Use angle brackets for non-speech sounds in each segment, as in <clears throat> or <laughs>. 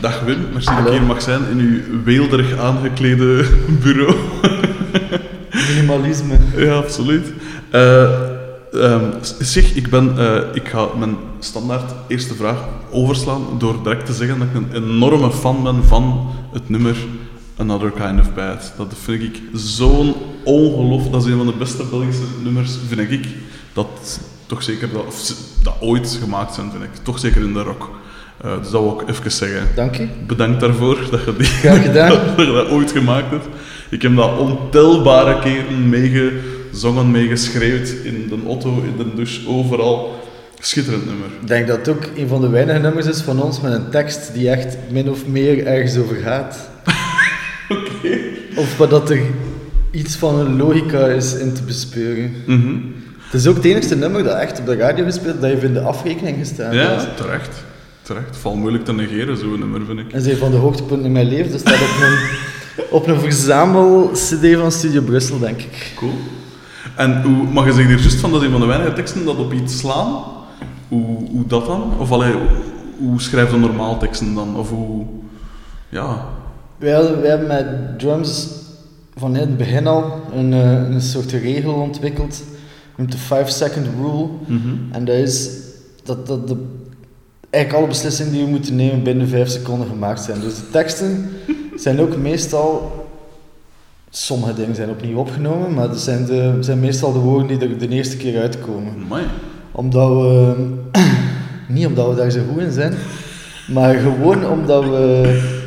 dag Wim, merci dat ik hier mag zijn in uw weelderig aangeklede <laughs> bureau. Minimalisme. ja, absoluut. Zeg, ik, ben, eh, ik ga mijn standaard eerste vraag overslaan door direct te zeggen dat ik een enorme fan ben van het nummer Another Kind of Bad. Dat vind ik zo'n ongeloof. Dat is een van de beste Belgische nummers, vind ik. Dat toch zeker dat, of dat ooit gemaakt zijn, vind ik. Toch zeker in de rock. Dus dat wil ik even zeggen. Dank je. Bedankt daarvoor dat je, die, Graag gedaan. <laughs> dat je dat ooit gemaakt hebt. Ik heb dat ontelbare keren meegezongen, meegeschreeuwd in de auto, in de douche, overal. Schitterend nummer. Ik denk dat het ook een van de weinige nummers is van ons met een tekst die echt min of meer ergens over gaat. <laughs> Of wat dat er iets van een logica is in te bespeuren. Mhm. Het is ook het enigste nummer dat echt op de radio gespeeld dat je in de afrekening gestaan Ja, terecht. Terecht. Valt moeilijk te negeren, zo'n nummer, vind ik. En is een van de hoogtepunten in mijn leven. Dat staat op een, op een verzamel-cd van Studio Brussel, denk ik. Cool. En hoe, mag je zeggen hier juist van dat is een van de weinige teksten dat op iets slaan? Hoe, hoe dat dan? Of allee, hoe, schrijf je normaal teksten dan? Of hoe... Ja. Wij, wij hebben met drums van in het begin al een, eh, een soort regel ontwikkeld. Noemt de 5 second rule. Mhm. En dat is dat, dat de, eigenlijk alle beslissingen die we moeten nemen binnen 5 seconden gemaakt zijn. Dus de teksten zijn ook meestal. Sommige dingen zijn opnieuw opgenomen, maar het zijn, de, zijn meestal de woorden die er de eerste keer uitkomen. Amai. Omdat we. <clears throat> Niet omdat we daar zo goed in zijn, maar gewoon omdat we.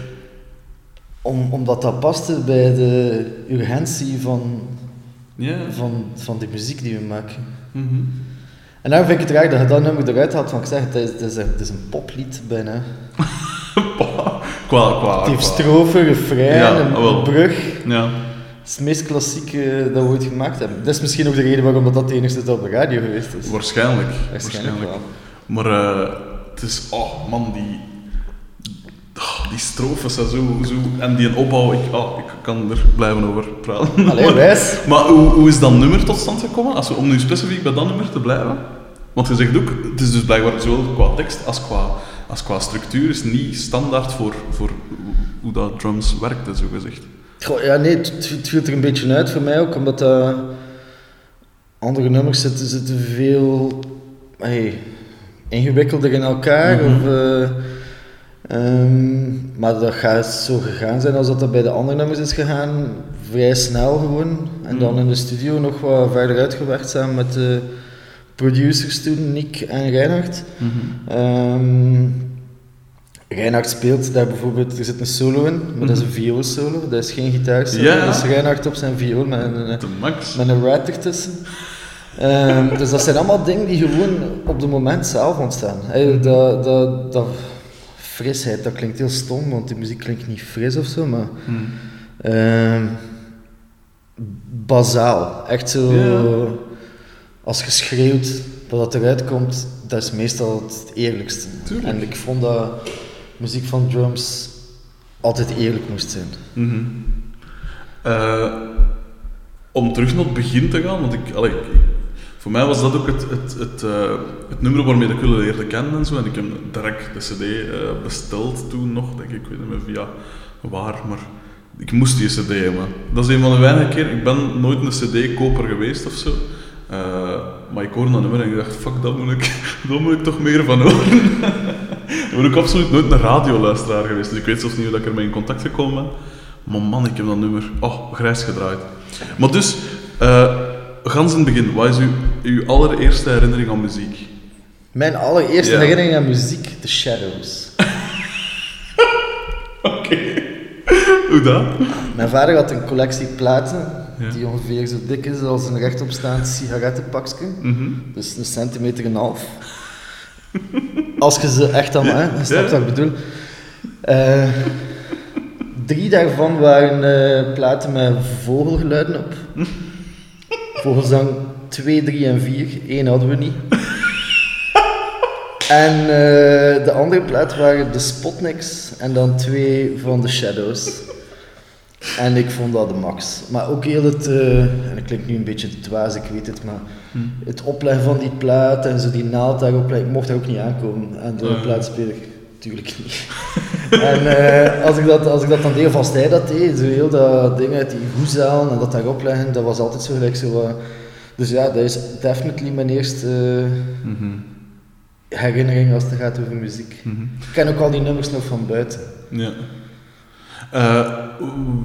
Om, omdat dat paste bij de urgentie van, van, van de muziek die we maken. Mhm. En daarom vind ik het raar dat je dat nummer eruit had, want ik zeg, het is, het is, een, het is een poplied bijna. <laughs> qua, qua, Het heeft qua- strofe, refrein, Ja, een wel. brug. Ja. Het is het meest klassieke dat we ooit gemaakt hebben. Dat is misschien ook de reden waarom dat, dat de is dat op de radio geweest is. Waarschijnlijk. Waarschijnlijk. Maar eh, het is, oh man, die, oh, die strofes en zo, zo, en die opbouw, ik, oh, ik kan er blijven over praten. Allee, wijs. <laughs> Maar hoe, hoe is dat nummer tot stand gekomen? Als we, om nu specifiek bij dat nummer te blijven? Want je zegt ook, het is dus blijkbaar zowel qua tekst als qua, als qua structuur is niet standaard voor, voor hoe, dat drums werkt, zo gezegd. Goh, ja, nee, het, viel er een beetje uit voor mij ook, omdat dat andere nummers zitten, zitten veel hey, ingewikkelder in elkaar. Mhm. of, eh, ehm, maar dat gaat zo gegaan zijn als dat, dat bij de andere nummers is gegaan, vrij snel gewoon. En dan Mhm. in de studio nog wat verder uitgewerkt samen met de producers toen, Nick en Reinhard. Ehm Reinhard speelt daar bijvoorbeeld, er zit een solo in, maar dat is een vioolsolo, dat is geen gitaarsolo. Ja. Dat is Reinhard op zijn viool met een, max. met een rat ertussen. Ehm, dus dat zijn allemaal dingen die gewoon op het moment zelf ontstaan. Hey, dat, dat, dat frisheid, dat klinkt heel stom, want die muziek klinkt niet fris of zo, maar Mhm. ehm bazaal. Echt zo. Als je schreeuwt, dat eruit komt, dat is meestal het eerlijkste. Tuurlijk. En ik vond dat muziek van drums altijd eerlijk moest zijn. Mhm. Eh, om terug naar het begin te gaan, want ik, allee, ik- ik- voor mij was dat ook het, het, het, eh, het nummer waarmee ik jullie leerde kennen en zo. En ik heb direct de CD eh, besteld toen nog, denk ik, ik weet niet meer via waar, maar ik moest die CD hebben. Dat is een van de weinige keer, ik ben nooit een CD-koper geweest of zo. Eh, maar ik hoorde dat nummer en ik dacht, fuck, dat moet ik, <laughs> daar moet ik toch meer van horen. <laughs> ik ben ook absoluut nooit een radioluisteraar geweest, dus ik weet zelfs niet hoe dat ik ermee in contact gekomen ben. Maar man, ik heb dat nummer, oh, grijs gedraaid. Maar dus, eh gans in het begin, wat is uw, uw allereerste herinnering aan muziek? Mijn allereerste herinnering aan muziek, The Shadows. <laughs> Oké. Hoe dat? Mijn vader had een collectie platen, Ja. die ongeveer zo dik is als een rechtopstaand sigarettenpakje. Mhm. Dus een centimeter en een half. Als je ze echt aan hè, je snapt wat ik bedoel. Eh, drie daarvan waren eh, platen met vogelgeluiden op. Vogelzang 2, 3 en 4. Eén hadden we niet. En eh, de andere plaat waren de Spotniks en dan twee van de Shadows. En ik vond dat de max. Maar ook heel het, eh, en dat klinkt nu een beetje te dwaas, ik weet het, maar het opleggen van die plaat en zo die naald daarop, leggen, ik mocht daar ook niet aankomen. En de Ja. plaatspeler, natuurlijk niet. <laughs> En eh, als, ik dat, als ik dat dan deed, of als hij dat deed, zo heel dat ding uit die hoezaal en dat daarop leggen, dat was altijd zo gelijk zo wat... Dus ja, dat is definitely mijn eerste eh, Mhm. herinnering als het gaat over muziek. Mhm. Ik ken ook al die nummers nog van buiten. Ja. Eh,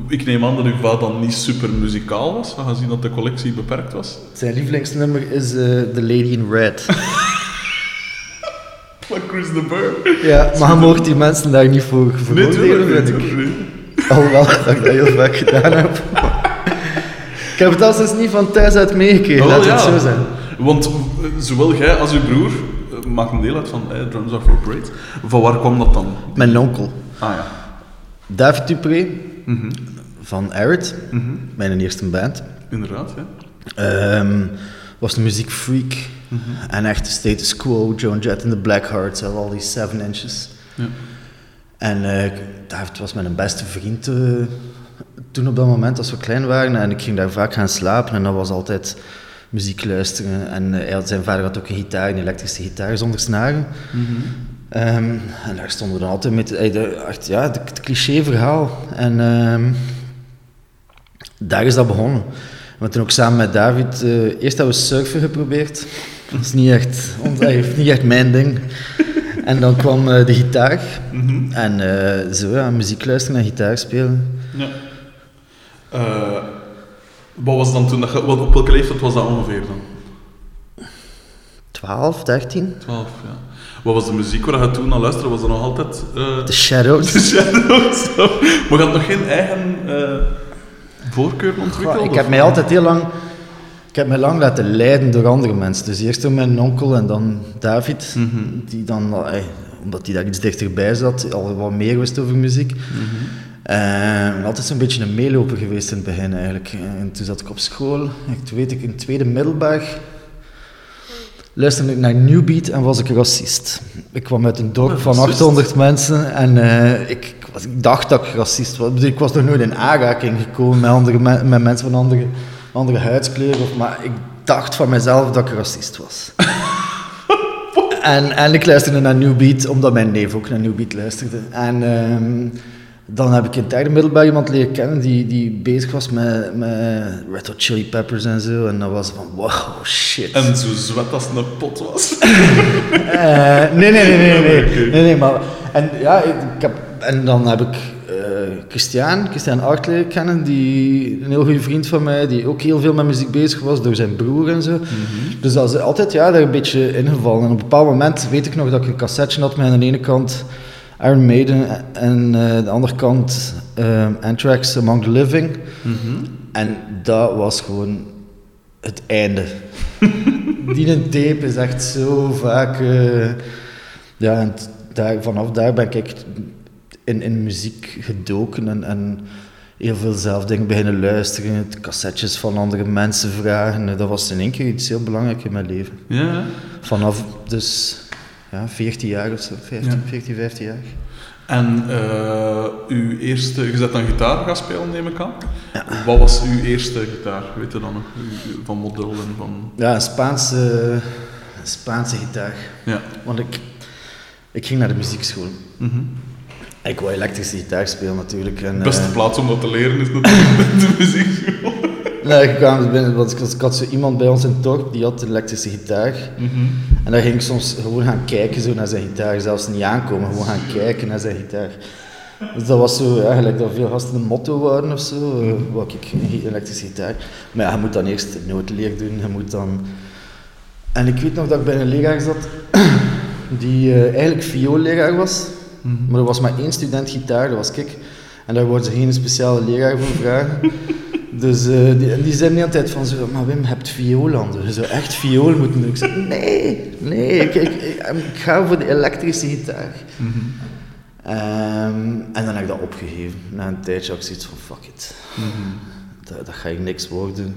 ik neem aan dat uw vader dan niet super muzikaal was, aangezien dat de collectie beperkt was. Zijn lievelingsnummer is eh, The Lady in Red. <laughs> Van Chris de Burr. ja, maar mocht die mensen daar niet voor Nee, veroordelen, vind niet, ik. niet. Alhoewel dat ik dat heel vaak gedaan heb. ik heb het als dus niet van thuis uit meegekregen, Oh, laat ja. het zo zijn. Want eh, zowel jij als uw broer maken deel uit van eh, Drums Are For Parade. Van waar kwam dat dan? Mijn onkel, Ah ja. David Dupré, Mhm. van Arid, Mhm. mijn eerste band. Inderdaad, ja. Ehm, was een muziekfreak. Mhm. En echt de status quo, Joan Jett en de Blackhearts, en al die 7 inches. Ja. En eh, David was mijn beste vriend eh, toen op dat moment, als we klein waren. En ik ging daar vaak gaan slapen en dat was altijd muziek luisteren. En eh, hij had, zijn vader had ook een gitaar, een elektrische gitaar zonder snaren. Mhm. Ehm, en daar stonden we dan altijd met echt, ja, het, het cliché verhaal. En ehm, daar is dat begonnen. We hebben toen ook samen met David, eh, eerst hebben we surfen geprobeerd. Dat is niet echt, eh, niet echt mijn ding. En dan kwam eh, de gitaar. Mhm. En eh, zo, ja, muziek luisteren en gitaar spelen. Ja. Wat was dan toen, dat op welke leeftijd was dat ongeveer dan? 12, 13. 12, ja. Wat was de muziek waar je toen aan luisterde? Was dat nog altijd... eh, The Shadows. de Shadows? maar je had nog geen eigen eh, voorkeur ontwikkeld? Goh, ik of- heb mij altijd heel lang... Ik heb mij lang laten leiden door andere mensen. Dus eerst door mijn onkel en dan David. Mhm. Die dan, eh, omdat hij daar iets dichterbij zat, al wat meer wist over muziek. Mhm. En altijd zo'n beetje een meeloper geweest in het begin eigenlijk. En toen zat ik op school, ik weet ik in het tweede middelbaar, luisterde ik naar New Beat en was ik racist. Ik kwam uit een dorp van Racist? 800 mensen en eh, ik, ik was, ik dacht dat ik racist was. Ik was nog nooit in aanraking gekomen met, andere, me- met mensen van andere, andere huidskleur, of, maar ik dacht van mezelf dat ik racist was. <laughs> En, en ik luisterde naar New Beat, omdat mijn neef ook naar New Beat luisterde. En ehm, dan heb ik in het derde middelbaar iemand leren kennen die, die bezig was met, met Red Hot Chili Peppers en zo. En dan was het van, wow, shit. En zo zwet als een pot was. <laughs> Eh, nee, nee, nee, nee, nee, <laughs> nee, nee, maar... En, ja, ik, ik heb, en dan heb ik eh Christian, Christian Art leren kennen, die, een heel goede vriend van mij, die ook heel veel met muziek bezig was, door zijn broer en zo. Dus dat is altijd ja, daar een beetje ingevallen. En op een bepaald moment weet ik nog dat ik een cassetje had met aan de ene kant Iron Maiden en aan de andere kant eh, Anthrax Among the Living. Mhm. En dat was gewoon het einde. <laughs> Die tape is echt zo vaak. eh, ja, en daar, vanaf daar ben ik in, in muziek gedoken en, en heel veel zelf dingen beginnen luisteren. Het cassettes van andere mensen vragen. Dat was in één keer iets heel belangrijks in mijn leven. Ja. Vanaf dus ja, 14 jaar of zo, 15, Ja. 14, 15 jaar. En eh, uw eerste... Je bent dan gitaar gaan spelen, neem ik aan. Wat was uw eerste gitaar? Weet je dan nog? Van model en van... Ja, een Spaanse, een Spaanse gitaar. Ja. Want ik, ik ging naar de muziekschool. Mhm. Ik wou elektrische gitaar spelen natuurlijk. En, De beste eh, plaats om dat te leren is natuurlijk <laughs> de muziekschool. Nee, ik kwam binnen, want ik, had zo iemand bij ons in dorp die had een elektrische gitaar. Mhm. En daar ging ik soms gewoon gaan kijken zo naar zijn gitaar. Zelfs niet aankomen, gewoon gaan kijken naar zijn gitaar. Dus dat was zo, ja, gelijk dat veel gasten een motto waren of zo. eh, wou ik een elektrische gitaar. Maar ja, je moet dan eerst de notenleer doen. Je moet dan... En ik weet nog dat ik bij een leraar zat <clears throat> die eh, eigenlijk vioolleraar was. Mhm. Maar er was maar één student gitaar, dat was ik. En daar worden ze geen speciale leraar voor vragen. <laughs> Dus eh, die, die zei de hele tijd van zo, maar Wim, je hebt viool aan. Je zou echt viool moeten doen. Ik zei, nee, nee, ik, ik, ik, ik ga voor de elektrische gitaar. Mhm. Ehm, en dan heb ik dat opgegeven. Na een tijdje had ik zoiets van, fuck it. Mhm. Dat, dat ga ik niks worden.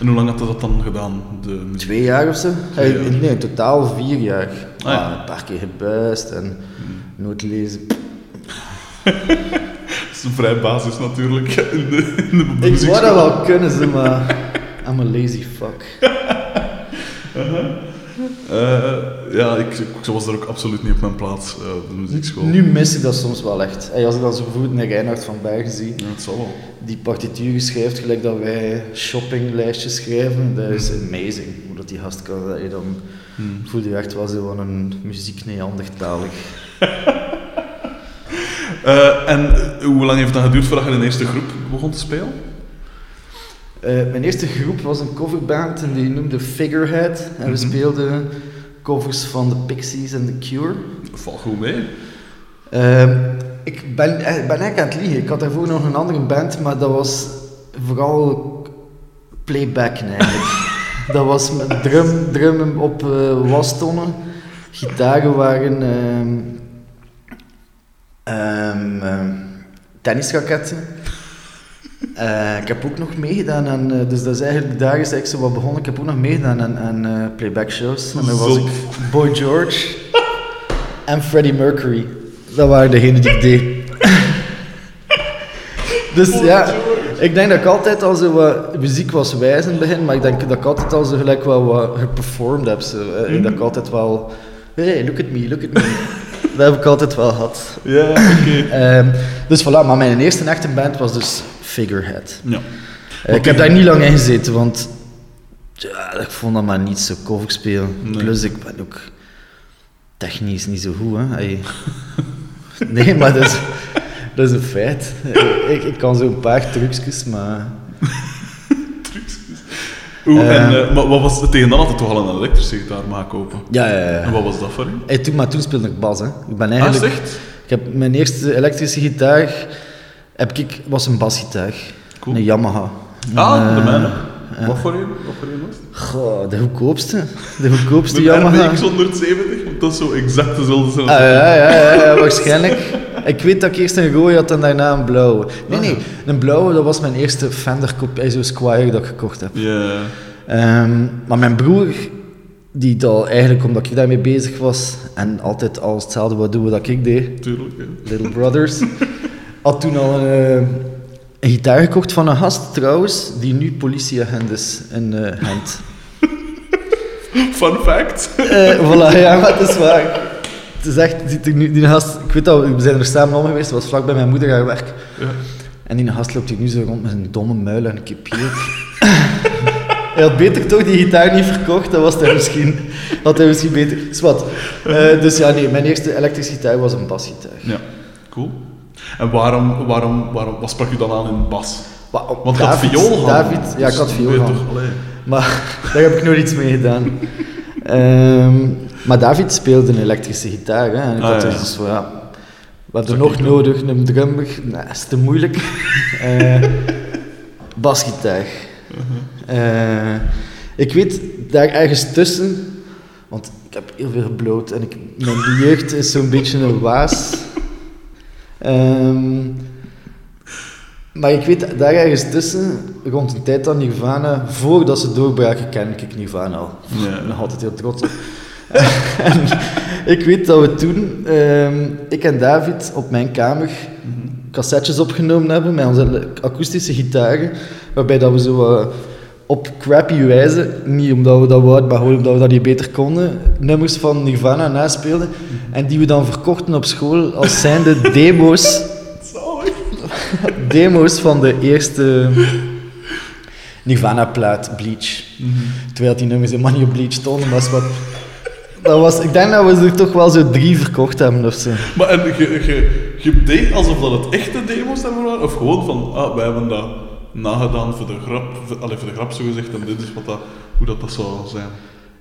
En hoe lang had je dat dan gedaan? De? Twee jaar of zo? Twee Eh, jaar. Nee, in totaal vier jaar. Ah, ja. Ah, een paar keer gebuist en nooit lezen. <laughs> Is een vrij basis natuurlijk <laughs> in de, in de Ik wou dat wel kunnen, ze, maar I'm a lazy fuck. <laughs> Eh, ja, ik, ik was er ook absoluut niet op mijn plaats eh, op de muziekschool. Nu mis ik dat soms wel echt. Hey, als ik dan zo bijvoorbeeld naar Reinhard van Bergen zie, Ja, het zal wel. die partituren schrijft, gelijk dat wij shoppinglijstjes schrijven, dat is amazing. Hoe dat die gast kan, dat je dan Hmm. voel je echt wel zo van een muziek neandertalig. <laughs> Eh, en hoe lang heeft dan geduurd voordat je in de eerste groep begon te spelen? Eh, mijn eerste groep was een coverband en die noemde Figurehead. En we Mhm. speelden covers van The Pixies en The Cure. Valt goed mee. Ehm, ik ben, eh, ben eigenlijk aan het liegen. Ik had daarvoor nog een andere band, maar dat was vooral playbacken eigenlijk. <laughs> dat was met drum, drum op eh wastonnen. Gitaren waren ehm ehm, ehm, tennisraketten. Eh, ik heb ook nog meegedaan aan, eh, dus dat is eigenlijk, daar is eigenlijk zo wat begonnen. Ik heb ook nog meegedaan aan, aan eh, playback shows. En dan was ik Boy George en Freddie Mercury. Dat waren degenen die ik deed. <laughs> dus ja, ik denk dat ik altijd al zo wat muziek was wijs in het begin, maar ik denk dat ik altijd al zo gelijk wel wat geperformed heb. Zo. Eh, Dat ik altijd wel, hey, look at me, look at me. Dat heb ik altijd wel gehad. Ja, oké. Ehm, dus voilà, maar mijn eerste echte band was dus Figurehead. Ja. Eh, ik heb daar niet lang in gezeten, want ja, ik vond dat maar niet zo cover spelen. Nee. Plus, ik ben ook technisch niet zo goed. Hè. <laughs> Nee, maar dat is, dat is een feit. Ik, ik kan zo een paar trucjes, maar... Oeh, Eh. en, eh, maar wat was, tegen dan had het toch al een elektrische gitaar maken kopen. Ja, ja, ja. En wat was dat voor u? Hey, toen, maar toen speelde ik bas. Hè. Ik ben Ah, eigenlijk... echt? ik heb mijn eerste elektrische gitaar heb ik, was een basgitaar. Cool. Een Yamaha. Ah, de Eh, mijne. ja. Wat voor een? Wat voor was? Goh, de goedkoopste. De goedkoopste De Yamaha. RDX 170, want dat is zo exact dezelfde zijn. Ah, ja, ja, ja, ja, waarschijnlijk. Ik weet dat ik eerst een rode had en daarna een blauwe. Nee, Ah, nee, een blauwe dat was mijn eerste Fender Copaizo Squire dat ik gekocht heb. Ja. Ehm, maar mijn broer, die dat eigenlijk omdat ik daarmee bezig was en altijd al hetzelfde wat doen wat ik deed, Tuurlijk. Little Brothers, <laughs> had toen al een, eh, een gitaar gekocht van een gast trouwens, die nu politieagent is in Gent. <laughs> Fun fact. Eh, voilà, ja, maar het is waar. Het is echt, nu, die gast, ik weet dat, we zijn er samen om geweest, dat was vlak bij mijn moeder haar werk. Ja. En die gast loopt hier nu zo rond met zijn domme muil en een kipier. <laughs> Hij had beter toch die gitaar niet verkocht, dat was hij misschien, had hij misschien beter. Is wat. Eh, dus ja, nee, mijn eerste elektrische gitaar was een basgitaar. ja, cool. En waarom, waarom, waarom, wat sprak u dan aan in bas? Want je had viool gehad. David, ja, ik Dus had dan viool gehad. Maar <laughs> daar heb ik nooit iets mee gedaan. Ehm, maar David speelde een elektrische gitaar. Hè, en ik Ah, had ja, dus van, ja, we hebben nog doen. nodig, een drummer. Nee, is te moeilijk. <laughs> Eh, basgitaar. Uh-huh. Eh, ik weet daar ergens tussen, want ik heb heel veel gebloot en ik, mijn <laughs> jeugd is zo'n beetje een waas. Ehm, maar ik weet daar ergens tussen, rond de tijd van Nirvana, voordat ze doorbraken, ken ik Nirvana al. Ja. Ik ben altijd heel trots op. <laughs> en ik weet dat we toen, ehm, ik en David, op mijn kamer cassettes opgenomen hebben met onze akoestische gitaren, waarbij dat we zo eh, op crappy wijze, niet omdat we dat wouden, maar gewoon omdat we dat niet beter konden, nummers van Nirvana naspeelden en die we dan verkochten op school als zijnde <laughs> demo's, demo's van de eerste Nirvana-plaat, Bleach. Terwijl die nummers helemaal niet op Bleach stonden, maar is wat... Dat was, ik denk dat we er toch wel zo drie verkocht hebben of zo. Maar en je, deed alsof dat het echte demo's daarvoor waren? Of gewoon van, ah, wij hebben dat nagedaan voor de grap, voor, allee, voor de grap zo gezegd, en dit is wat dat, hoe dat, dat zou zijn.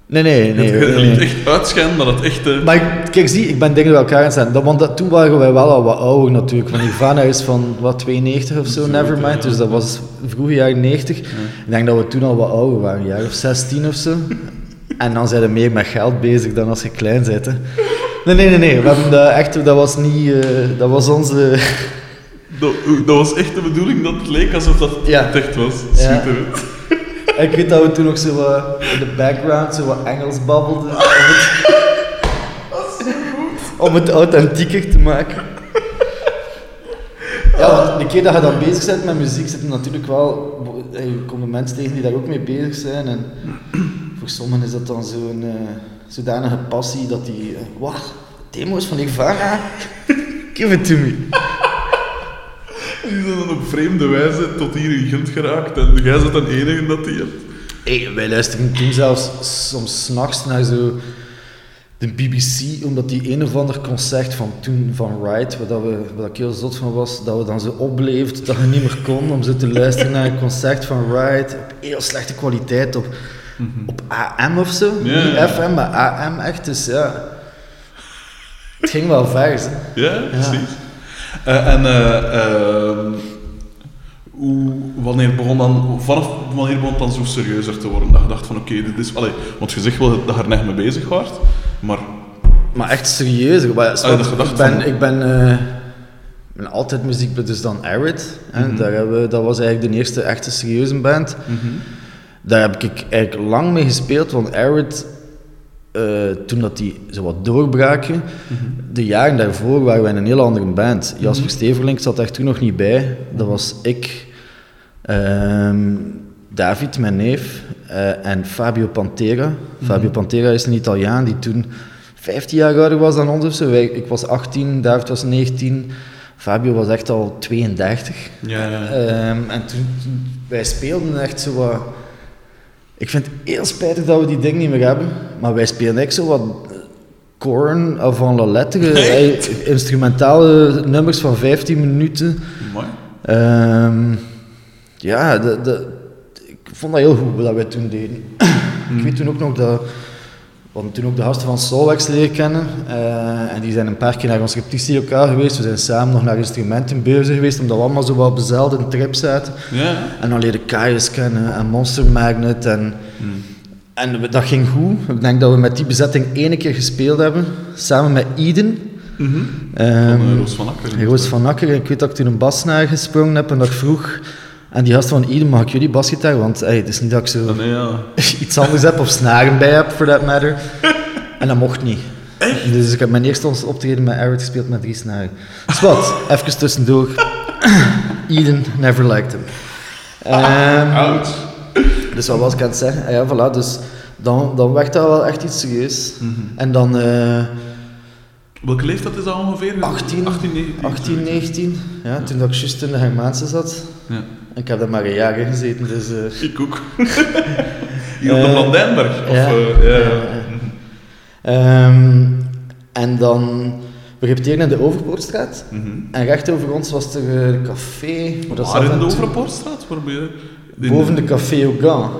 Nee, nee, nee. je nee. liet echt uitschijnen dat het echte... Maar ik- kijk, zie, ik ben dingen bij elkaar aan het. Dat, want dat, toen waren wij wel al wat ouder natuurlijk. Want Nirvana is van, wat, 92 of zo, Nevermind. ja. Dus dat was vroege jaren 90. Ik denk dat we toen al wat ouder waren, een jaar of 16 of zo. En dan zijn we meer met geld bezig dan als je klein bent. Hè. Nee, nee, nee, nee. We hebben dat echt, dat was niet, eh, dat was onze... <laughs> Dat, dat was echt de bedoeling dat het leek alsof dat Ja. het echt was. Ja. Schitterend. <laughs> Ik weet dat we toen nog zo wat in de background zo wat Engels babbelden. Om het, <laughs> om het authentieker te maken. Ja, want de keer dat je dan bezig bent met muziek, zitten natuurlijk wel... Er komen mensen tegen die daar ook mee bezig zijn. En Voor sommigen is dat dan zo'n eh, zodanige passie dat die... eh, wat? Demo's van Nirvana? <laughs> Give it to me. <laughs> Die zijn dan op vreemde wijze tot hier in Gent geraakt en jij bent dan enige dat die hebt. Hey, wij luisteren toen zelfs soms s'nachts naar zo de BBC, omdat die een of ander concert van toen van Ride, waar, dat we, waar ik heel zot van was, dat we dan zo opbleefd dat je niet meer kon om zo te luisteren naar een concert van Ride op heel slechte kwaliteit, op, op AM of zo. Mhm. Ja, Niet. FM, maar AM echt. Dus ja, het ging wel ver. Ja, precies. Eh, en eh, ehm, hoe, wanneer begon dan, vanaf wanneer begon het dan zo serieuzer te worden? Dat je dacht van oké, dit is... Allee, want je zegt wel dat je er net mee bezig was, maar... Maar echt serieus. Maar, Ah, dat ik ben, van- ik ben, eh, ik ben altijd muziek, dus dan Arid. hè. Mhm. Daar hebben we, dat was eigenlijk de eerste echte serieuze band. Daar heb ik eigenlijk lang mee gespeeld, want Arid, eh, toen dat die zo wat doorbraken, de jaren daarvoor waren wij een heel andere band. Jasper Steverlink zat daar toen nog niet bij. Dat was ik, ehm, David, mijn neef, eh, en Fabio Pantera. Fabio Pantera is een Italiaan die toen 15 jaar ouder was dan ons of zo. Wij- Ik was 18, David was 19, Fabio was echt al 32. Ja, ja. Ehm, en toen, toen- wij speelden echt zo wat. Ik vind het heel spijtig dat we die ding niet meer hebben, maar wij speelden echt zo wat eh, Korn avant la lettre, <laughs> eh, instrumentale nummers van 15 minuten. Mooi. Ehm, ja, de, de, ik vond dat heel goed wat wij toen deden. <clears throat> Ik weet toen ook nog dat. We hadden toen ook de gasten van Solwax leren kennen. eh, en die zijn een paar keer naar ons repetitielokaal geweest. We zijn samen nog naar instrumentenbeurzen geweest, omdat we allemaal zo wat op dezelfde trip zaten. Ja. En dan leerde Kaius kennen en Monster Magnet. En, en we- dat ging goed. Ik denk dat we met die bezetting één keer gespeeld hebben, samen met Eden. Van, eh, Roos van Akker. Roos van Akker. En ik weet dat ik toen een basnaar gesprongen heb en dat ik vroeg aan die gast van Eden, mag ik jullie basgitaar? Want hey, het is niet dat ik zo Ah, nee, ja. <laughs> iets anders heb of snaren bij heb, for that matter. En dat mocht niet. Dus ik heb mijn eerste optreden met Arid gespeeld met drie snaren. Dus wat, <laughs> even tussendoor. <clears throat> Eden never liked him. Ehm, Oud. dus wat was ik aan het zeggen? Ah ja, voilà, dus dan, dan werd dat wel echt iets serieus. En dan eh, Welke leeftijd is dat ongeveer? 18, 18, 19. 18, 19, ja, toen dat ik juist in de Hermaanse zat. Ja. Ik heb daar maar een jaar in gezeten, dus... eh, Ik ook. <laughs> Hier op de Eh, Blandijnberg. Of, ja. eh, ja. Ehm, en dan... We repeteerden in de Overpoortstraat. Mhm. En recht over ons was er eh, een café. maar dat Waar in de Overpoortstraat? Waar ben je? In Boven de Café Ogan.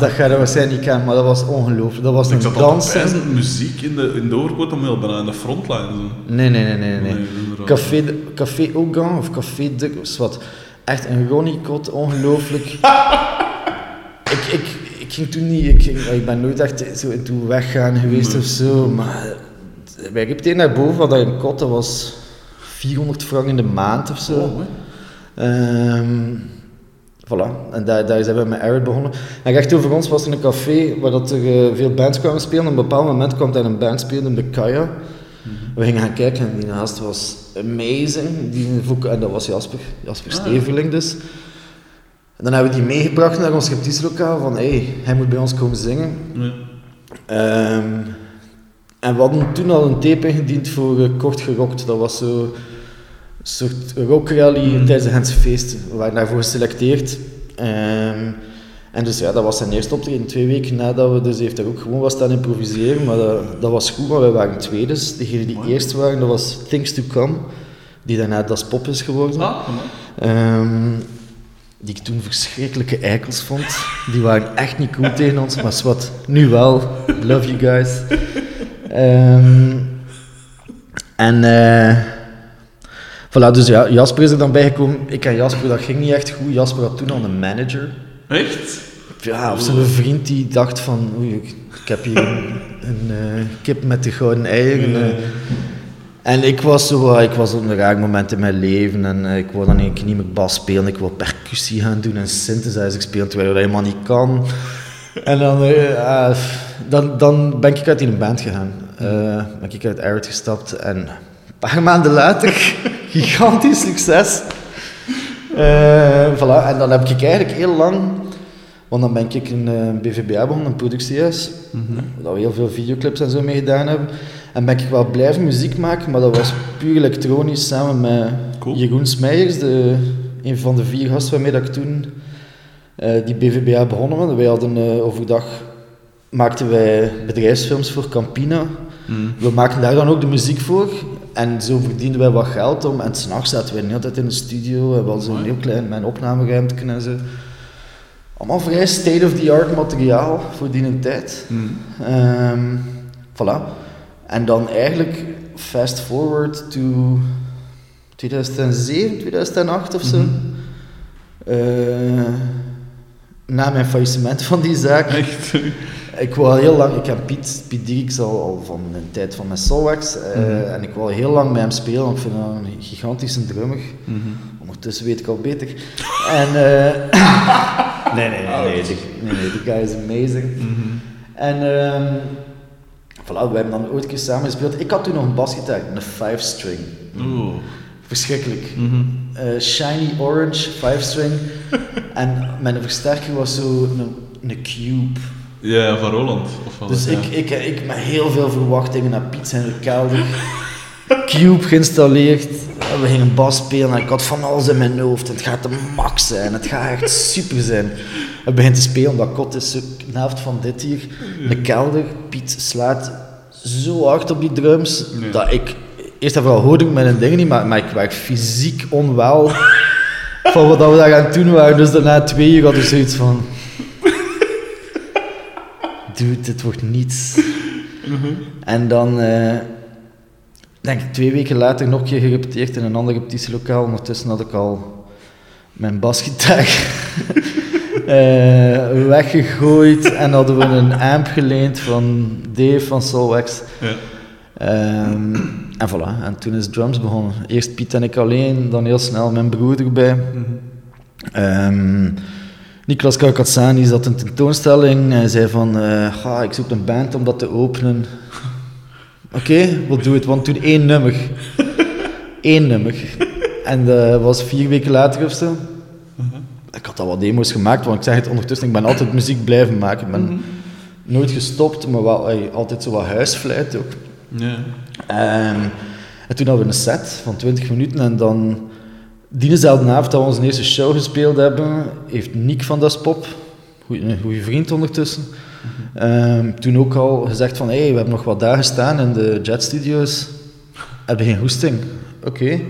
Dat ga je waarschijnlijk niet kennen, maar dat was ongelooflijk. Dat was Ik een dans. pijzen, muziek in de, in de Overpoort, dan wel bijna in de frontline. Zo. Nee, nee, nee, nee. nee. Nee. Café, de- Café Ogan of Café de... wat. Echt een Ronnie-kot, ongelooflijk. <laughs> ik, ik, ik ging toen niet... Ik, ging, ik ben nooit echt zo in toe weggaan geweest Nee. of zo, maar... Wij repeteerden naar boven, want dat een kot, dat was 400 frank in de maand of zo. Oh. Ehm, voilà, en daar, daar zijn we met Arid begonnen. En recht over ons was er een café waar dat er eh, veel bands kwamen spelen. Op een bepaald moment kwam daar een band spelen, de Kaya. We gingen gaan kijken en die gast was amazing. Die voc- en dat was Jasper, Jasper Ah. Steverling dus. En dan hebben we die meegebracht naar ons repetitielokaal van hey, hij moet bij ons komen zingen. Ja. Ehm, en we hadden toen al een tape ingediend voor eh, Kort Gerokt. Dat was zo een soort rockrally Mhm. tijdens de Gentse feesten. We waren daarvoor geselecteerd. Ehm, en dus ja, dat was zijn eerste optreden. Twee weken nadat we dus heeft er ook gewoon wat staan improviseren. Maar dat, dat was goed, maar wij waren tweede. Degene die eerst waren, dat was Things to Come. Die daarna Das Pop is geworden. Ah. Ehm, die ik toen verschrikkelijke eikels vond. Die waren echt niet cool tegen ons, maar wat, nu wel. Love you guys. Ehm, en eh voilà, dus ja, Jasper is er dan bijgekomen. Ik en Jasper, dat ging niet echt goed. Jasper had toen al een manager. Echt? Ja, of zijn vriend die dacht van, oei, ik, ik heb hier een, een eh, kip met de gouden eieren. eh. En ik was zo, ik was op een raar moment in mijn leven en eh, ik wou dan eigenlijk niet meer bas spelen, ik wou percussie gaan doen en synthesizer spelen, terwijl dat helemaal niet kan. En dan, eh, dan, dan ben ik uit die band gegaan. Eh, ben ik uit Arid gestapt en een paar maanden later, <laughs> gigantisch succes. Eh, voilà. En dan heb ik eigenlijk heel lang... Want dan ben ik in een BVBA begonnen, een productiehuis, Mhm. waar we heel veel videoclips en zo mee gedaan hebben. En ben ik wel blijven muziek maken, maar dat was puur elektronisch samen met Cool. Jeroen Smeijers, de, een van de vier gasten waarmee dat ik toen eh, die BVBA begonnen was. Wij hadden eh, overdag maakten wij bedrijfsfilms voor Campina. Mhm. We maakten daar dan ook de muziek voor. En zo verdienden wij wat geld om. En s'nachts zaten wij de hele tijd in de studio. En we hadden zo'n heel klein mijn opnameruimte en zo. Allemaal vrij state-of-the-art materiaal voor die tijd. Ehm, voilà. En dan eigenlijk fast forward to 2007, 2008 of zo. Mhm. Eh, na mijn faillissement van die zaak. Echt? Ik wou heel lang, ik ken Piet, Piet Dirks al, al van de tijd van mijn Soulwax. eh, Mhm. En ik wou heel lang met hem spelen, want ik vind hem een gigantische drummer. Mhm. Ondertussen weet ik al beter. En, eh, <laughs> nee, nee, nee, nee, die, nee, nee, die guy is amazing. Mhm. En ehm voilà, we hebben dan ooit een keer samen gespeeld. Ik had toen nog een basgitaar, een 5-string. Oeh. Verschrikkelijk. Eh, shiny orange, 5-string. <laughs> en mijn versterker was zo een, een cube. Ja, van Roland. Of wat? Dus ik, ik, ik met heel veel verwachtingen naar Piet zijn kelder. <laughs> Cube geïnstalleerd. We gingen bas spelen en ik had van alles in mijn hoofd. Het gaat de max zijn. Het gaat echt super zijn. We beginnen te spelen, dat kot is de helft van dit hier. De kelder. Piet slaat zo hard op die drums dat ik... Eerst en vooral hoorde ik mijn dingen niet, maar, maar ik werd fysiek onwel <laughs> van wat we daar aan het doen waren. Dus daarna twee uur had ik zoiets van... Dude, dit wordt niets. <laughs> En dan, eh, denk ik, twee weken later nog een keer gerepeteerd in een ander repetitielokaal. Ondertussen had ik al mijn basgitaar <laughs> eh, weggegooid en hadden we een amp geleend van Dave van Soulwax. Ja. Ehm, en voilà, en toen is drums begonnen. Eerst Piet en ik alleen, dan heel snel mijn broer erbij. Mhm. Ehm Niklas Karkatsani zat een tentoonstelling. Hij zei van, eh, "Ga, ik zoek een band om dat te openen. <laughs> Oké, we'll do it, want toen één nummer. <laughs> Eén nummer. En dat was vier weken later of zo. Ik had al wat demo's gemaakt, want ik zeg het ondertussen, ik ben altijd muziek blijven maken. Ik ben nooit gestopt, maar wel, ey, altijd zo wat huisfluit ook. Ja. Ehm, en toen hadden we een set van 20 minuten en dan... Diezelfde avond dat we onze eerste show gespeeld hebben, heeft Nick van Das Pop, een goede vriend ondertussen, ehm, toen ook al gezegd van hey, we hebben nog wat dagen staan in de Jet Studios. Heb je geen hoesting? Oké.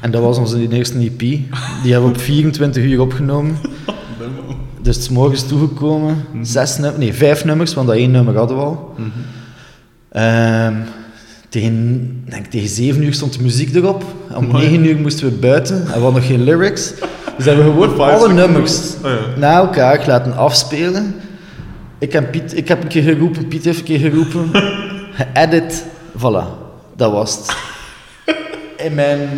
En dat was onze eerste EP. Die hebben we op 24 uur opgenomen. Dus het is morgens toegekomen. Zes num- nee, vijf nummers, want dat één nummer hadden we al. Mhm. Ehm, tegen, denk, tegen 7 uur stond de muziek erop. Om Mooi. 9 uur moesten we buiten en we hadden nog geen lyrics. Dus hebben we gewoon alle nummers Oh ja. na elkaar laten afspelen. Ik heb, Piet, ik heb een keer geroepen, Piet heeft een keer geroepen. <laughs> Geëdit, voilà, dat was het. In mijn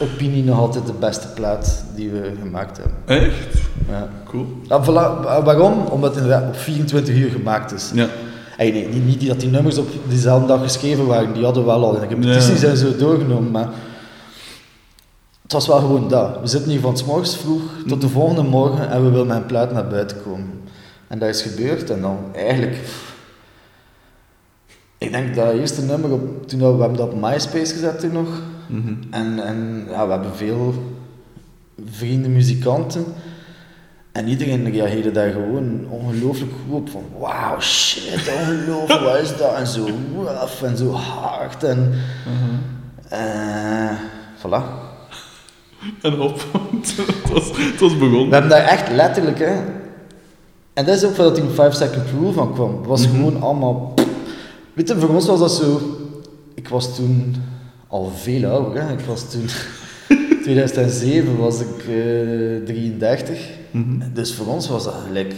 opinie nog altijd de beste plaat die we gemaakt hebben. Echt? Ja. Cool. Ah, voilà. Waarom? Omdat het inderdaad op 24 uur gemaakt is. Ja. Hey, nee, niet, dat die nummers op diezelfde dag geschreven waren, die hadden we wel al in de repetities Ja. en zo doorgenomen, maar het was wel gewoon dat. We zitten hier van 's morgens vroeg tot de volgende morgen en we willen met een plaat naar buiten komen. En dat is gebeurd en dan eigenlijk... Ik denk dat eerste nummer, op, toen we, we hebben dat op MySpace gezet toen nog, Mhm. en, en ja, we hebben veel vrienden, muzikanten. En iedereen reageerde daar gewoon ongelooflijk goed op. Van wauw, shit, ongelooflijk, wat is dat? En zo rough en zo hard. En eh voilà. En hop. <laughs> het, was, het was We begonnen. hebben daar echt letterlijk, hè. En dat is ook waar dat die 5 second rule van kwam. Het was Mhm. gewoon allemaal... Weet je, voor ons was dat zo... Ik was toen al veel ouder, hè. Ik was toen... <laughs> 2007 was ik eh 33. Mhm. Dus voor ons was dat gelijk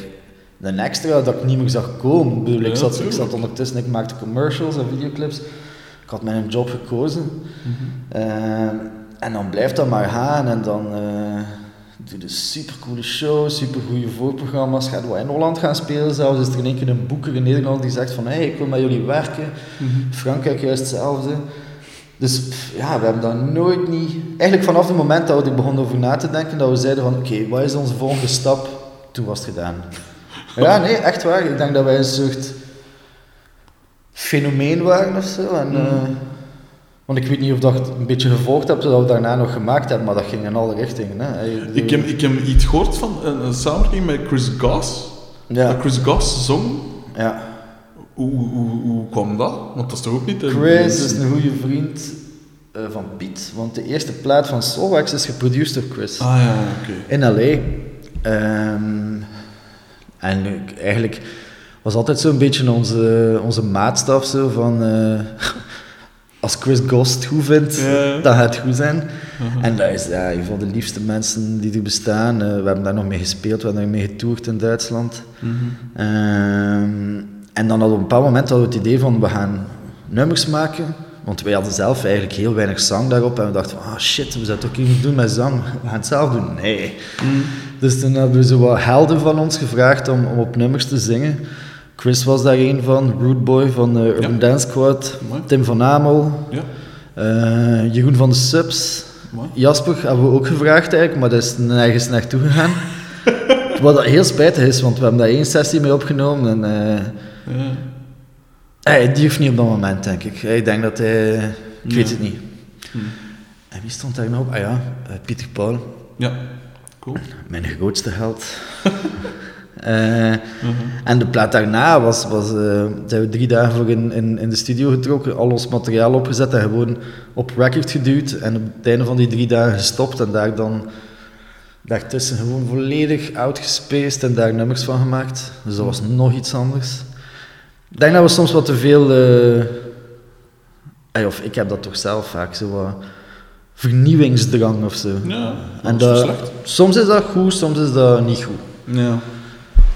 een extra dat ik niet meer zag komen. Ik, bedoel, ik, zat, ik zat ondertussen, ik maakte commercials en videoclips. Ik had mijn job gekozen. Mhm. Eh, en dan blijft dat maar gaan en dan eh doe je supercoole shows, supergoeie voorprogramma's. Gaat wat in Holland gaan spelen zelfs. Is er in één keer een boeker in Nederland die zegt van hey, ik wil met jullie werken. Mhm. Frankrijk juist hetzelfde. Dus pff, ja, we hebben dat nooit niet... Eigenlijk vanaf het moment dat we er begonnen over na te denken, dat we zeiden van oké, wat is onze volgende stap? Toen was het gedaan. Ja, <laughs> nee, echt waar. Ik denk dat wij een soort fenomeen waren of zo. En, eh, want ik weet niet of dat een beetje gevolgd hebt, dat we daarna nog gemaakt hebben, maar dat ging in alle richtingen. Hè. Ik heb, ik heb iets gehoord van een, een samenwerking met Chris Goss. Ja, Dat Chris Goss zong. ja. Hoe, hoe, hoe kwam dat? Want dat is toch ook niet... Chris is een goede vriend eh, van Piet, want de eerste plaat van Soulwax is geproduceerd door Chris. Ah ja, oké. In L.A. Ehm, en eigenlijk was altijd zo'n beetje onze, onze maatstaf zo van... eh, <laughs> als Chris het goed vindt, dan gaat het goed zijn. Uh-huh. En dat is ja, een van de liefste mensen die er bestaan. Eh, we hebben daar nog mee gespeeld, we hebben daar mee getoerd in Duitsland. Mhm. Ehm, en dan hadden we op een bepaald moment hadden we het idee van we gaan nummers maken. Want wij hadden zelf eigenlijk heel weinig zang daarop. En we dachten van, ah shit, we zouden toch iets doen met zang. We gaan het zelf doen. Nee. Dus toen hebben we zo wat helden van ons gevraagd om, om op nummers te zingen. Chris was daar een van, Rude Boy van de Urban Ja. Dance Squad, Mooi. Tim van Amel, Ja, eh, Jeroen van de Subs. mooi. Jasper hebben we ook gevraagd eigenlijk, maar dat is nergens naartoe gegaan. <laughs> Wat heel spijtig is, want we hebben daar één sessie mee opgenomen en eh. Hij durft niet op dat moment, denk ik. Ik denk dat hij... Ik weet het niet. Hm. En wie stond daar nog op? Ah ja, eh, Pieter Paul, Ja, cool. mijn grootste held. <laughs> Eh, En de plaat daarna was, was, eh, zijn we drie dagen voor in, in, in de studio getrokken, al ons materiaal opgezet en gewoon op record geduwd. En op het einde van die drie dagen gestopt en daar dan daartussen gewoon volledig outgespaced en daar nummers van gemaakt. Dus dat was nog iets anders. Ik denk dat we soms wat te veel, eh, ey, of ik heb dat toch zelf vaak, zo wat vernieuwingsdrang of zo. Ja, En dat slecht. soms is dat goed, soms is dat niet goed. Ja.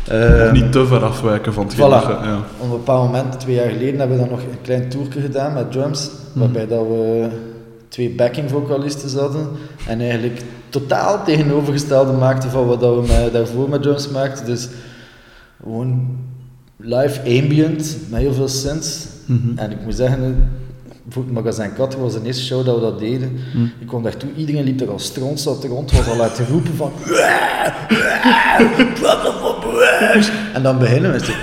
Eh, niet te ver afwijken van het Voilà. Ja. Op een bepaald moment, twee jaar geleden, hebben we dan nog een klein tourje gedaan met drums, Mhm. waarbij dat we twee backing vocalisten hadden en eigenlijk totaal tegenovergestelde maakten van wat dat we met, daarvoor met drums maakten. Dus gewoon live ambient, met heel veel synths. Mhm. En ik moet zeggen, voor het magazijn Kat was de eerste show dat we dat deden. Mhm. Ik kwam daartoe, iedereen liep er al stront zat rond, was al uit te roepen van... <laughs> En dan beginnen we zo... <laughs>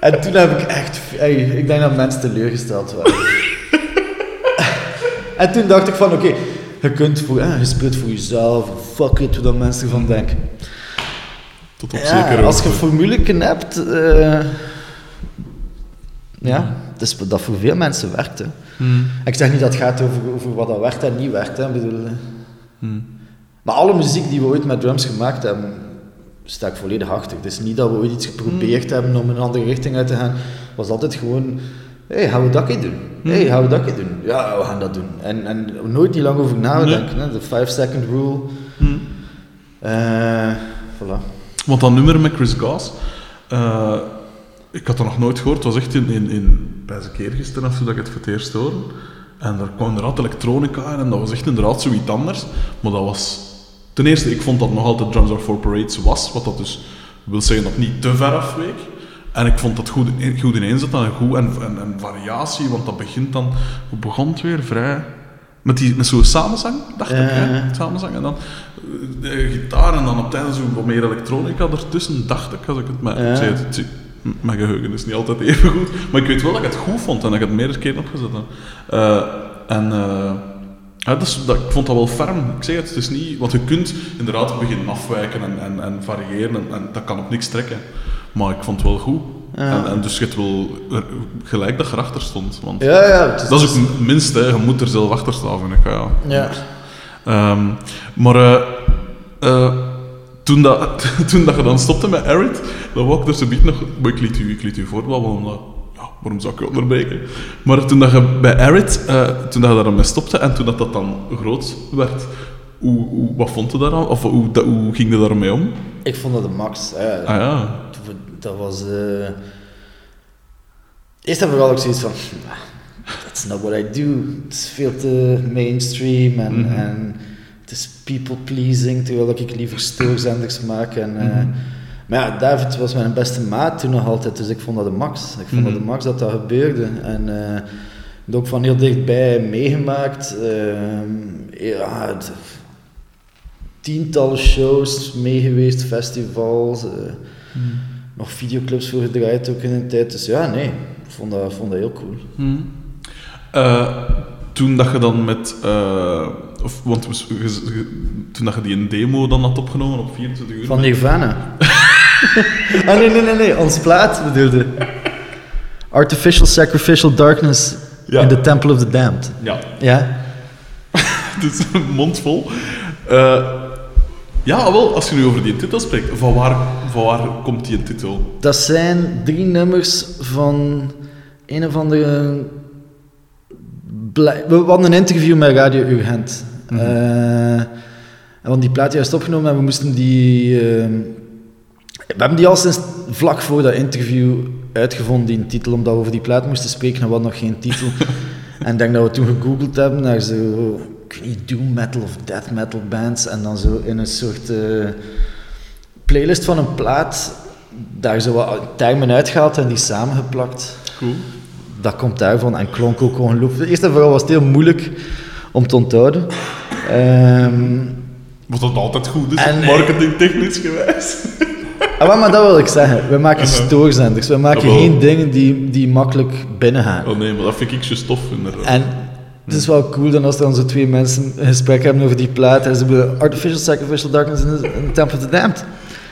En toen heb ik echt... ey, ik denk dat mensen teleurgesteld waren. <laughs> En toen dacht ik van, oké, je kunt voor... eh, je speelt voor jezelf, fuck it, wat mensen ervan denken. Tot op Ja, zekere als je formule hebt... eh, ja, dus dat voor veel mensen werkt. Hè. Mhm. Ik zeg niet dat het gaat over, over wat dat werkt en niet werkt. Hè. Bedoel, Mhm. maar alle muziek die we ooit met drums gemaakt hebben, sta ik volledig achter. Het is niet dat we ooit iets geprobeerd hebben om in een andere richting uit te gaan. Het was altijd gewoon, hé, hey, gaan we dat keer doen? Hé, hey, gaan we dat keer doen? Ja, we gaan dat doen. En, en nooit niet lang over nadenken. hè. De 5 second rule. Eh, voilà. Want dat nummer met Chris Goss, eh, ik had dat nog nooit gehoord. Het was echt in, in, in bij zijn keer gisteren of zo dat ik het voor het eerst hoorde. En daar kwam inderdaad elektronica in en dat was echt inderdaad zoiets anders. Maar dat was... Ten eerste, ik vond dat nog altijd Drums Are For Parades was, wat dat dus wil zeggen dat het niet te ver afweek. En ik vond dat goed, goed ineen zat en goed en, en, variatie, want dat begint dan... Hoe begon het weer? Vrij... Met, die, met zo'n samenzang, dacht ik. Hè? Ja. Samenzang. En dan eh, de gitaar en dan op einde zo wat meer elektronica ertussen, dacht ik. Als ik het Ja. ik zei het, mijn geheugen is niet altijd even goed. Maar ik weet wel dat ik het goed vond en dat ik het meerdere keren opgezet heb. Eh, en eh, ja, dus, dat, ik vond dat wel ferm. Ik zeg het, het is niet... Want je kunt inderdaad beginnen afwijken en, en, en variëren en, en dat kan op niks trekken. Maar ik vond het wel goed. Ja. En, en dus je hebt wel gelijk dat je erachter stond. Want Ja, ja. Is, dat is ook het minste, hè. je moet er zelf achter staan, vind ik. Ja. Ja. Ehm, maar eh, eh, toen, dat, <laughs> toen dat je dan stopte met Arid, dan wou ik er zoiets nog... Maar ik liet u, ik liet u omdat... Ja, waarom zou ik je onderbreken? Maar toen dat je bij Arid, eh, toen dat je daar dan mee stopte en toen dat, dat dan groot werd, hoe, hoe, wat vond je daar aan? Of hoe, dat, hoe ging je daarmee om? Ik vond dat de max. Ja. Ah ja. Dat was... eh Eerst en vooral ook zoiets van... "Ah, That's not what I do. Het is veel te mainstream en, Mhm. en het is people pleasing, terwijl ik liever stoorzenders maak. En, eh, Mhm. Maar ja, David was mijn beste maat toen nog altijd, dus ik vond dat de max. Ik vond dat Mhm. de max dat dat gebeurde. En het ook van heel dichtbij meegemaakt. Ja, tientallen shows mee geweest, festivals. Nog videoclips voor gedraaid ook in een tijd. Dus ja, nee, ik vond dat, vond dat heel cool. Hmm. Eh, toen dat je dan met... eh, of, want toen dat je die een demo dan had opgenomen op 24 uur... Van Nirvana. <laughs> ah nee, nee, nee, nee, ons plaat bedoelde. Artificial Sacrificial Darkness Ja. in the Temple of the Damned. Ja, Ja, <laughs> dus een mond vol. Eh, ja, wel, als je nu over die titel spreekt, van waar, van waar komt die titel? dat zijn drie nummers van een of andere... We hadden een interview met Radio Urgent. Mhm. Eh, en want die plaat juist opgenomen en we moesten die... eh, we hebben die al sinds vlak voor dat interview uitgevonden, die titel, omdat we over die plaat moesten spreken en we hadden nog geen titel. <laughs> en ik denk dat we toen gegoogeld hebben naar zo, ik niet, doom metal of death metal bands en dan zo in een soort eh, playlist van een plaat daar zo wat termen uitgehaald en die samengeplakt. Cool. Dat komt daarvan en klonk ook ongelooflijk. Eerst en vooral was het heel moeilijk om te onthouden. Wat dat altijd goed is, En, marketingtechnisch gewijs. <laughs> ah, maar, maar dat wil ik zeggen. We maken stoorzenders. We maken Jawel. geen dingen die, die makkelijk binnengaan. Oh nee, maar dat vind ik zo stof inderdaad. En het is wel cool dan als er dan zo twee mensen een gesprek hebben over die plaat en ze hebben Artificial Sacrificial Darkness in the, in the Temple of the Damned.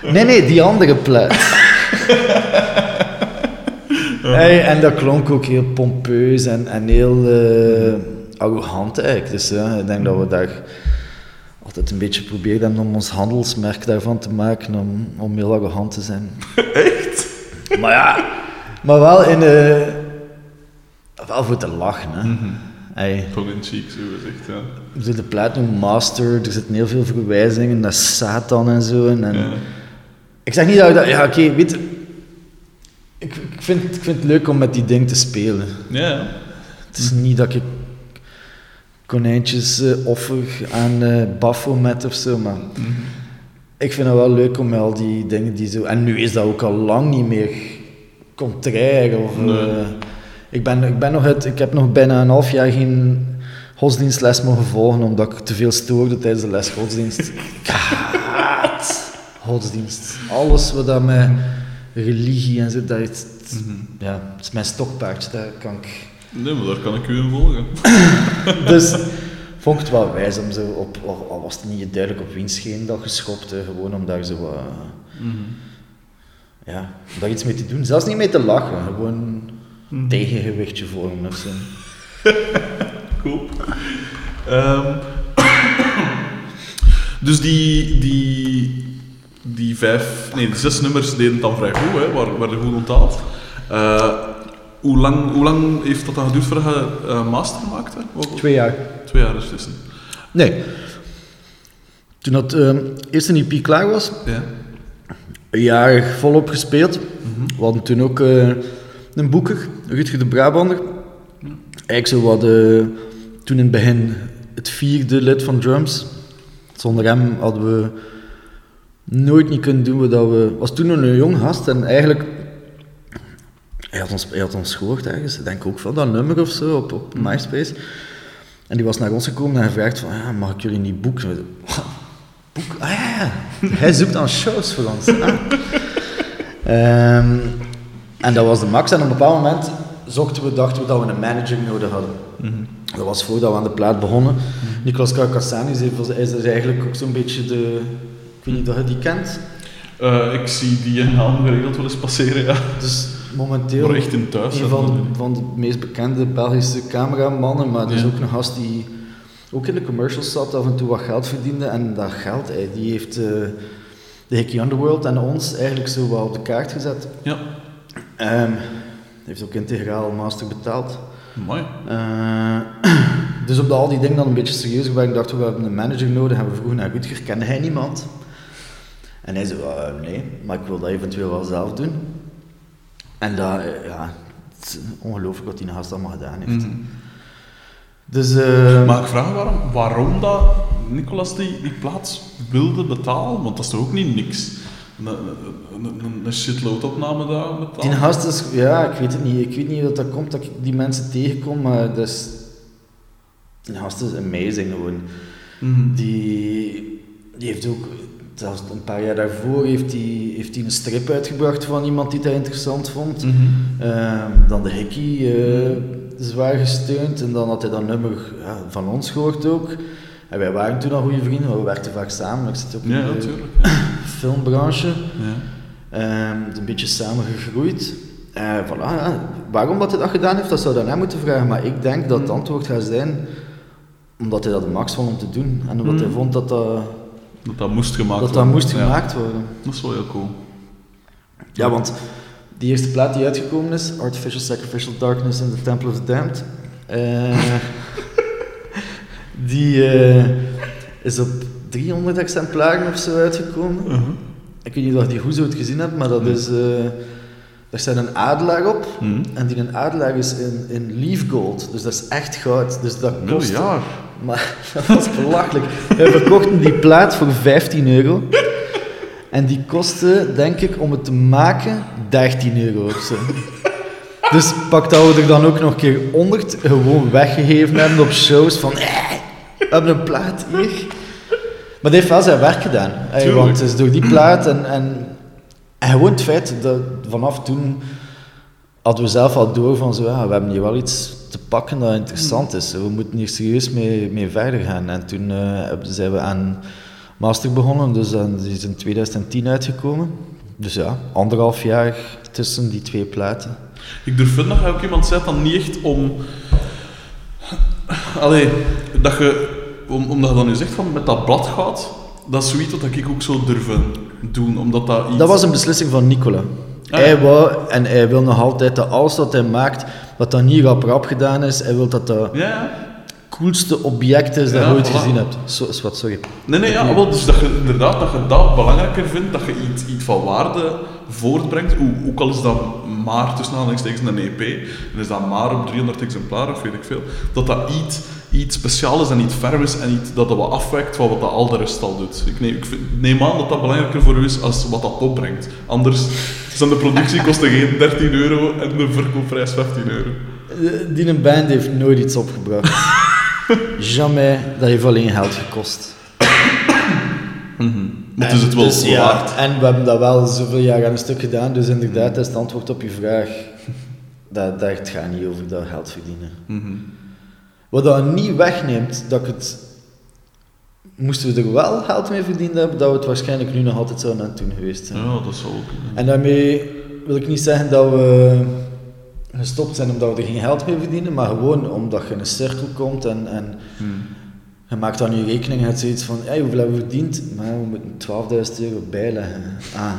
Nee, nee, die andere plaat. <laughs> Hey, en dat klonk ook heel pompeus en, en heel eh, arrogant eigenlijk. Dus ja, ik denk dat we daar altijd een beetje proberen hebben om ons handelsmerk daarvan te maken, om, om heel arrogant te zijn. <laughs> Echt? Maar ja, maar wel in... eh wel voor te lachen, hè. Tongue in cheek, zo gezegd, ja. Zit de plaat noemt Master, er zitten heel veel verwijzingen naar Satan en zo. En, en Ja. Ik zeg niet dat ik dat... Ja, oké, weet ik, ik, vind, ik vind het leuk om met die ding te spelen. Ja. Het is niet dat ik konijntjes eh, offer aan eh Baphomet of zo, maar ik vind het wel leuk om met al die dingen die zo... En nu is dat ook al lang niet meer contrair of... Nee. eh, ik, ben, ik, ben nog het, ik heb nog bijna een half jaar geen godsdienstles mogen volgen, omdat ik te veel stoorde tijdens de les godsdienst. <laughs> Godsdienst. Alles wat dat met religie en zo, dat is, ja, het is mijn stokpaardje, daar kan ik... Nee, maar daar kan ik u in volgen. <laughs> Dus vond ik het wel wijs om zo op, al was het niet duidelijk op wiens scheen dat geschopt, hè, gewoon om daar zo wat, ja, om daar iets mee te doen. Zelfs niet mee te lachen, gewoon een tegengewichtje vormen of zo. <laughs> Cool. Ehm, <coughs> dus die, die, die vijf, nee, die zes nummers deden het dan vrij goed, hè, waar, werden goed onthaald. Eh, hoe, lang, hoe lang heeft dat dan geduurd voordat je eh, master maakte? Wat- Twee jaar. Twee jaar is het. Nee. Toen dat eh, eerste EP klaar was, Ja. een jaar volop gespeeld. We hadden toen ook eh, een boeker, Rutger de Brabander. Eigenlijk zo wat, eh, toen in het begin het vierde lid van drums. Zonder hem hadden we nooit niet kunnen doen wat we... was toen nog een jong gast en eigenlijk... Hij had ons, hij had ons gehoord ergens, ik denk ook van dat nummer of zo, op, op MySpace. En die was naar ons gekomen en gevraagd van, ja, mag ik jullie niet boeken? We zeiden, "Wat? Boek? Ah ja. Hij zoekt dan shows voor ons. Ah. <laughs> en dat was de max. En op een bepaald moment zochten we, dachten we dat we een manager nodig hadden. Dat was voordat we aan de plaat begonnen. Nicolas Carcassanis is dus eigenlijk ook zo'n beetje de... Ik weet niet of je die kent. Eh, ik zie die naam geregeld wel eens passeren, ja. Dus momenteel Maar echt in thuis. een van de, van de meest bekende Belgische cameramannen, maar is Ja. ook een gast die ook in de commercials zat, af en toe wat geld verdiende. En dat geld, die heeft eh, de Hickey Underworld en ons eigenlijk zo wat op de kaart gezet. Ja, Ehm heeft ook integraal master betaald. mooi. Eh, <clears throat> dus op al die dingen dan een beetje serieus gewerkt, dachten we, we hebben een manager nodig. En we vroegen naar Rutger, kende hij niemand? En hij zei, "Eh, nee, maar ik wil dat eventueel wel zelf doen. En dat, eh, ja, het is ongelooflijk wat die gast allemaal gedaan heeft. Mhm. Dus, Mag ik vragen waarom, waarom dat Nicolas die, die plaats wilde betalen? Want dat is toch ook niet niks? Een, een, shitload opname daar betalen? die gast is, ja, ik weet het niet. Ik weet niet hoe dat komt dat ik die mensen tegenkom, maar dat is, die gast is amazing gewoon. Mhm. Die, die heeft ook, zelfs een paar jaar daarvoor, heeft hij, heeft hij een strip uitgebracht van iemand die dat interessant vond. Mhm. Ehm, dan de Hickey, eh, zwaar gesteund. En dan had hij dat nummer ja, van ons gehoord ook. En wij waren toen al goede vrienden, we werkten vaak samen. Ik zit ook Ja, de natuurlijk. Ja. <clears throat> filmbranche. Ja. Ehm, een beetje samen gegroeid. Eh, voilà, ja. Waarom dat hij dat gedaan heeft, dat zou dan hem moeten vragen. Maar ik denk dat het Mm. antwoord gaat zijn omdat hij dat de max vond om te doen. En omdat Mm. hij vond dat dat, Dat dat moest gemaakt dat, dat worden. moest Ja, gemaakt worden. Dat is wel heel cool. Ja, want die eerste plaat die uitgekomen is, Artificial Sacrificial Darkness in the Temple of the Damned, eh, <laughs> die eh, is op 300 exemplaren of zo uitgekomen. Mhm. Ik weet niet of je die goed zo het gezien hebt, maar dat Nee. is, eh daar staat een adelaar op. Mhm. En die een adelaar is in, in leaf gold, dus dat is echt goud. Dus dat kost... Miljard. Maar <laughs> dat was belachelijk. We verkochten die plaat voor 15 euro. En die kostte, denk ik, om het te maken, 13 euro of zo. Dus pak dat we er dan ook nog een keer 100 gewoon weggegeven hebben op shows van... Eh, we hebben een plaat hier. Maar die heeft wel zijn werk gedaan. Tuurlijk. want het is door die plaat en, en, en gewoon het feit dat vanaf toen hadden we zelf al door van zo, ja, we hebben hier wel iets te pakken dat interessant is. We moeten hier serieus mee, mee verder gaan. En toen eh, hebben- zijn we aan master begonnen, dus dan, die is in 2010 uitgekomen. Dus ja, anderhalf jaar tussen die twee platen. Ik durf dat je ook iemand zei dan niet echt om... Allee, dat je... Om, omdat je dan nu zegt van met dat blad gaat, dat is zoiets wat ik ook zou durven doen, omdat dat iets... Dat was een beslissing van Nicola. ja. Hij wou, en hij wil nog altijd dat alles wat hij maakt, wat dan niet rap rap gedaan is, hij wil dat dat ja. Coolste object is dat Ja, je ooit voilà. gezien hebt. Zo is wat, sorry. Nee, nee, ja, wel, dus dat je inderdaad dat je dat belangrijker vindt, dat je iets, iets van waarde voortbrengt, ook al is dat maar tussen aanhalingstekens een EP, en is dat maar op 300 exemplaren of weet ik veel, dat dat iets, iets speciaals is en iets ferm is en iets dat dat wat afwijkt van wat dat al de rest al doet. Ik neem, ik vind- neem aan dat dat belangrijker voor u is als wat dat opbrengt. Anders zijn de productiekosten geen 13 euro en de verkoopprijs 15 euro. Eh, Die een band heeft nooit iets opgebracht. <laughs> Jamais. Dat heeft alleen geld gekost. Maar het is het wel Dus ja, waard. En we hebben dat wel zoveel jaar aan een stuk gedaan, dus inderdaad, dat is het antwoord op je vraag. Dat, dat het gaat niet over dat geld verdienen. Mhm. Wat dat niet wegneemt dat ik het. Moesten we er wel geld mee verdiend hebben, dat we het waarschijnlijk nu nog altijd zouden aan het doen geweest zijn. Ja, dat zou ook. En daarmee wil ik niet zeggen dat we gestopt zijn omdat we er geen geld mee verdienen, maar gewoon omdat je in een cirkel komt en, en Hmm. je maakt dan je rekening en het zoiets van, hey, hoeveel hebben we verdiend? Maar we moeten 12.000 euro bijleggen. Ah.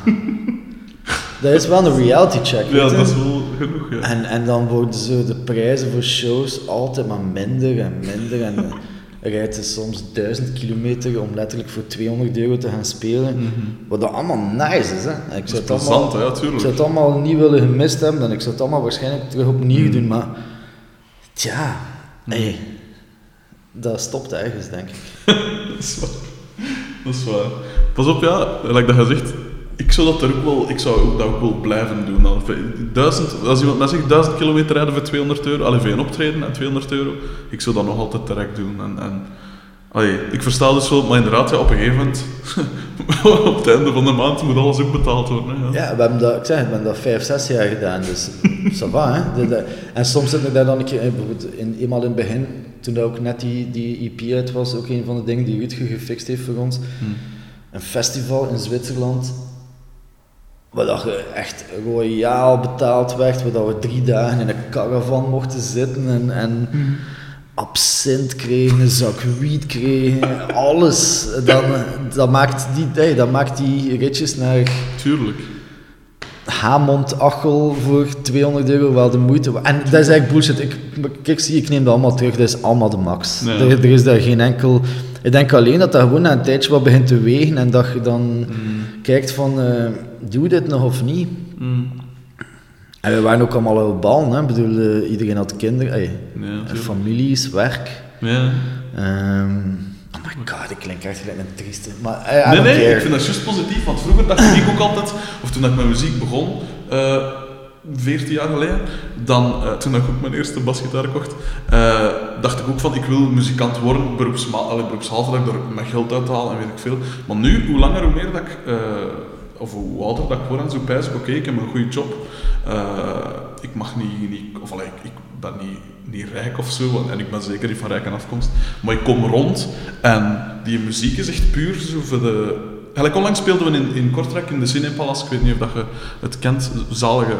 <laughs> dat is wel een reality check. Ja, dat is wel genoeg, ja. En, en dan worden zo de prijzen voor shows altijd maar minder en minder. En rijdt je soms 1000 kilometer om letterlijk voor 200 euro te gaan spelen. Mhm. Wat dat allemaal nice is. Hè? Ik Dat is zou, het plezant, allemaal, hè, ja, ik zou het allemaal niet willen gemist hebben. En ik zou het allemaal waarschijnlijk terug opnieuw Mhm. doen. Maar tja, hey, dat stopt ergens, denk ik. <laughs> Dat is waar. Dat is waar. Pas op, ja, like dat je zegt, ik zou dat er ook wel, ik zou ook, dat ook wel blijven doen. Al- Duizend, als iemand mij zegt 1000 kilometer rijden voor 200 euro, alleen voor een optreden en 200 euro, ik zou dat nog altijd direct doen. En, en, allee, ik versta dus wel, maar inderdaad, ja, op een gegeven moment, <laughs> op het einde van de maand moet alles ook betaald worden. Hè, ja. Ja, we hebben dat, ik zeg, we hebben dat vijf, zes jaar gedaan, dus <laughs> ça va, hè. De- de- en soms zit ik daar dan een keer, bijvoorbeeld in, eenmaal in het begin, toen dat ook net die, die EP uit was, ook een van de dingen die Rutger gefixt heeft voor ons, Hm. een festival in Zwitserland, waar dat je echt royaal betaald werd, waar dat we drie dagen in een caravan mochten zitten en, en absint kregen, een zak wiet kregen, alles. Dan, dat, maakt die, hey, dat maakt die ritjes naar Tuurlijk. Hamond, Achel voor 200 euro wel de moeite. En dat is eigenlijk bullshit. Ik, kijk, zie, ik neem dat allemaal terug. Dat is allemaal de max. Er, er is daar geen enkel... Ik denk alleen dat dat gewoon na een tijdje wat begint te wegen en dat je dan Mm. kijkt van, eh, doe dit nog of niet? Mm. En we waren ook allemaal op ballen, hè. Ik bedoel, eh, iedereen had kinderen, ey, Ja, tuurlijk. families, werk. Ja. Ehm, oh my god, ik klink echt gelijk een trieste. Maar eh, Nee, nee, care. ik vind dat juist positief, want vroeger dacht ik ook altijd, of toen ik met muziek begon, eh 14 jaar geleden, dan, eh, toen ik ook mijn eerste basgitaar kocht, eh, dacht ik ook van, ik wil muzikant worden, beroepsma allee, beroepshalve, dat ik er mijn geld uit haal en weet ik veel. Maar nu, hoe langer hoe meer dat ik, eh, of hoe ouder dat ik word en zo pijs ik, oké, ik heb een goede job. Eh, ik mag niet, niet of allee, ik, ik ben niet, niet rijk of zo, en- ik ben zeker niet van rijke afkomst. Maar ik kom rond en die muziek is echt puur zo voor de... Eigenlijk onlangs speelden we in, in Kortrijk in de Cinepalace, ik weet niet of dat je het kent, zalige,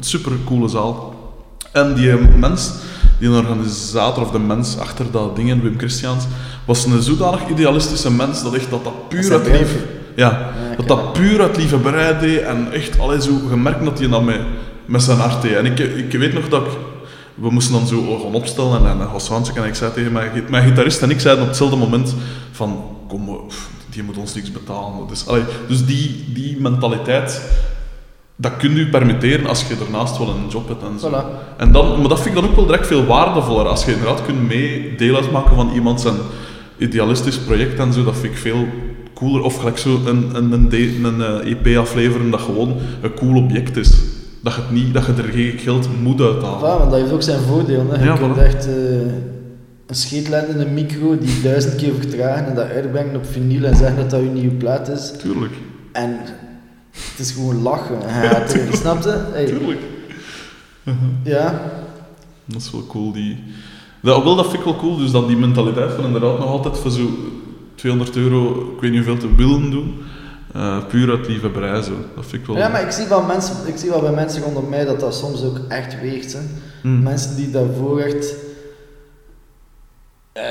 super coole zaal. En die mens, die organisator of de mens achter dat ding, Wim Christiaans, was een zodanig idealistische mens dat echt dat dat puur Dat uit. Ja, ik dat dat puur uit liefhebberij deed en echt allee, zo gemerkt dat hij dat met, met zijn hart deed. En ik, ik weet nog dat ik, we moesten dan zo gaan opstellen en, en en ik zei tegen mijn, mijn gitarist en ik zeiden op hetzelfde moment van kom, pff, die moet ons niks betalen. Dus, allee, dus die, die mentaliteit, dat kun je permitteren als je ernaast wel een job hebt en zo. Voilà. En dan, maar dat vind ik dan ook wel direct veel waardevoller. Als je inderdaad kunt mee deel uitmaken van iemand zijn idealistisch project en zo, dat vind ik veel cooler. Of gelijk zo een, een, een, een eh, EP afleveren dat gewoon een cool object is. Dat je, het niet, dat je er geen geld moet uithalen. Voilà, want dat heeft ook zijn voordeel. Hè. Je Ja, kunt echt eh, een scheetlijn in een micro die <laughs> duizend keer vertragen en dat uitbrengen op vinyl en zeggen dat dat je nieuwe plaat is. Tuurlijk, En het is gewoon lachen. En Ja, <laughs> snap je? Hey, tuurlijk. <laughs> ja, Dat is wel cool. Die... Dat, wel, dat vind ik wel cool. Dus dan die mentaliteit van inderdaad nog altijd voor zo 200 euro, ik weet niet hoeveel, te willen doen. Eh, puur uit liefhebberij zo. Dat vind ik wel... ja, maar ik zie, wel mensen, ik zie wel bij mensen rondom mij dat dat soms ook echt weegt. Hè. Hmm. Mensen die daarvoor echt eh,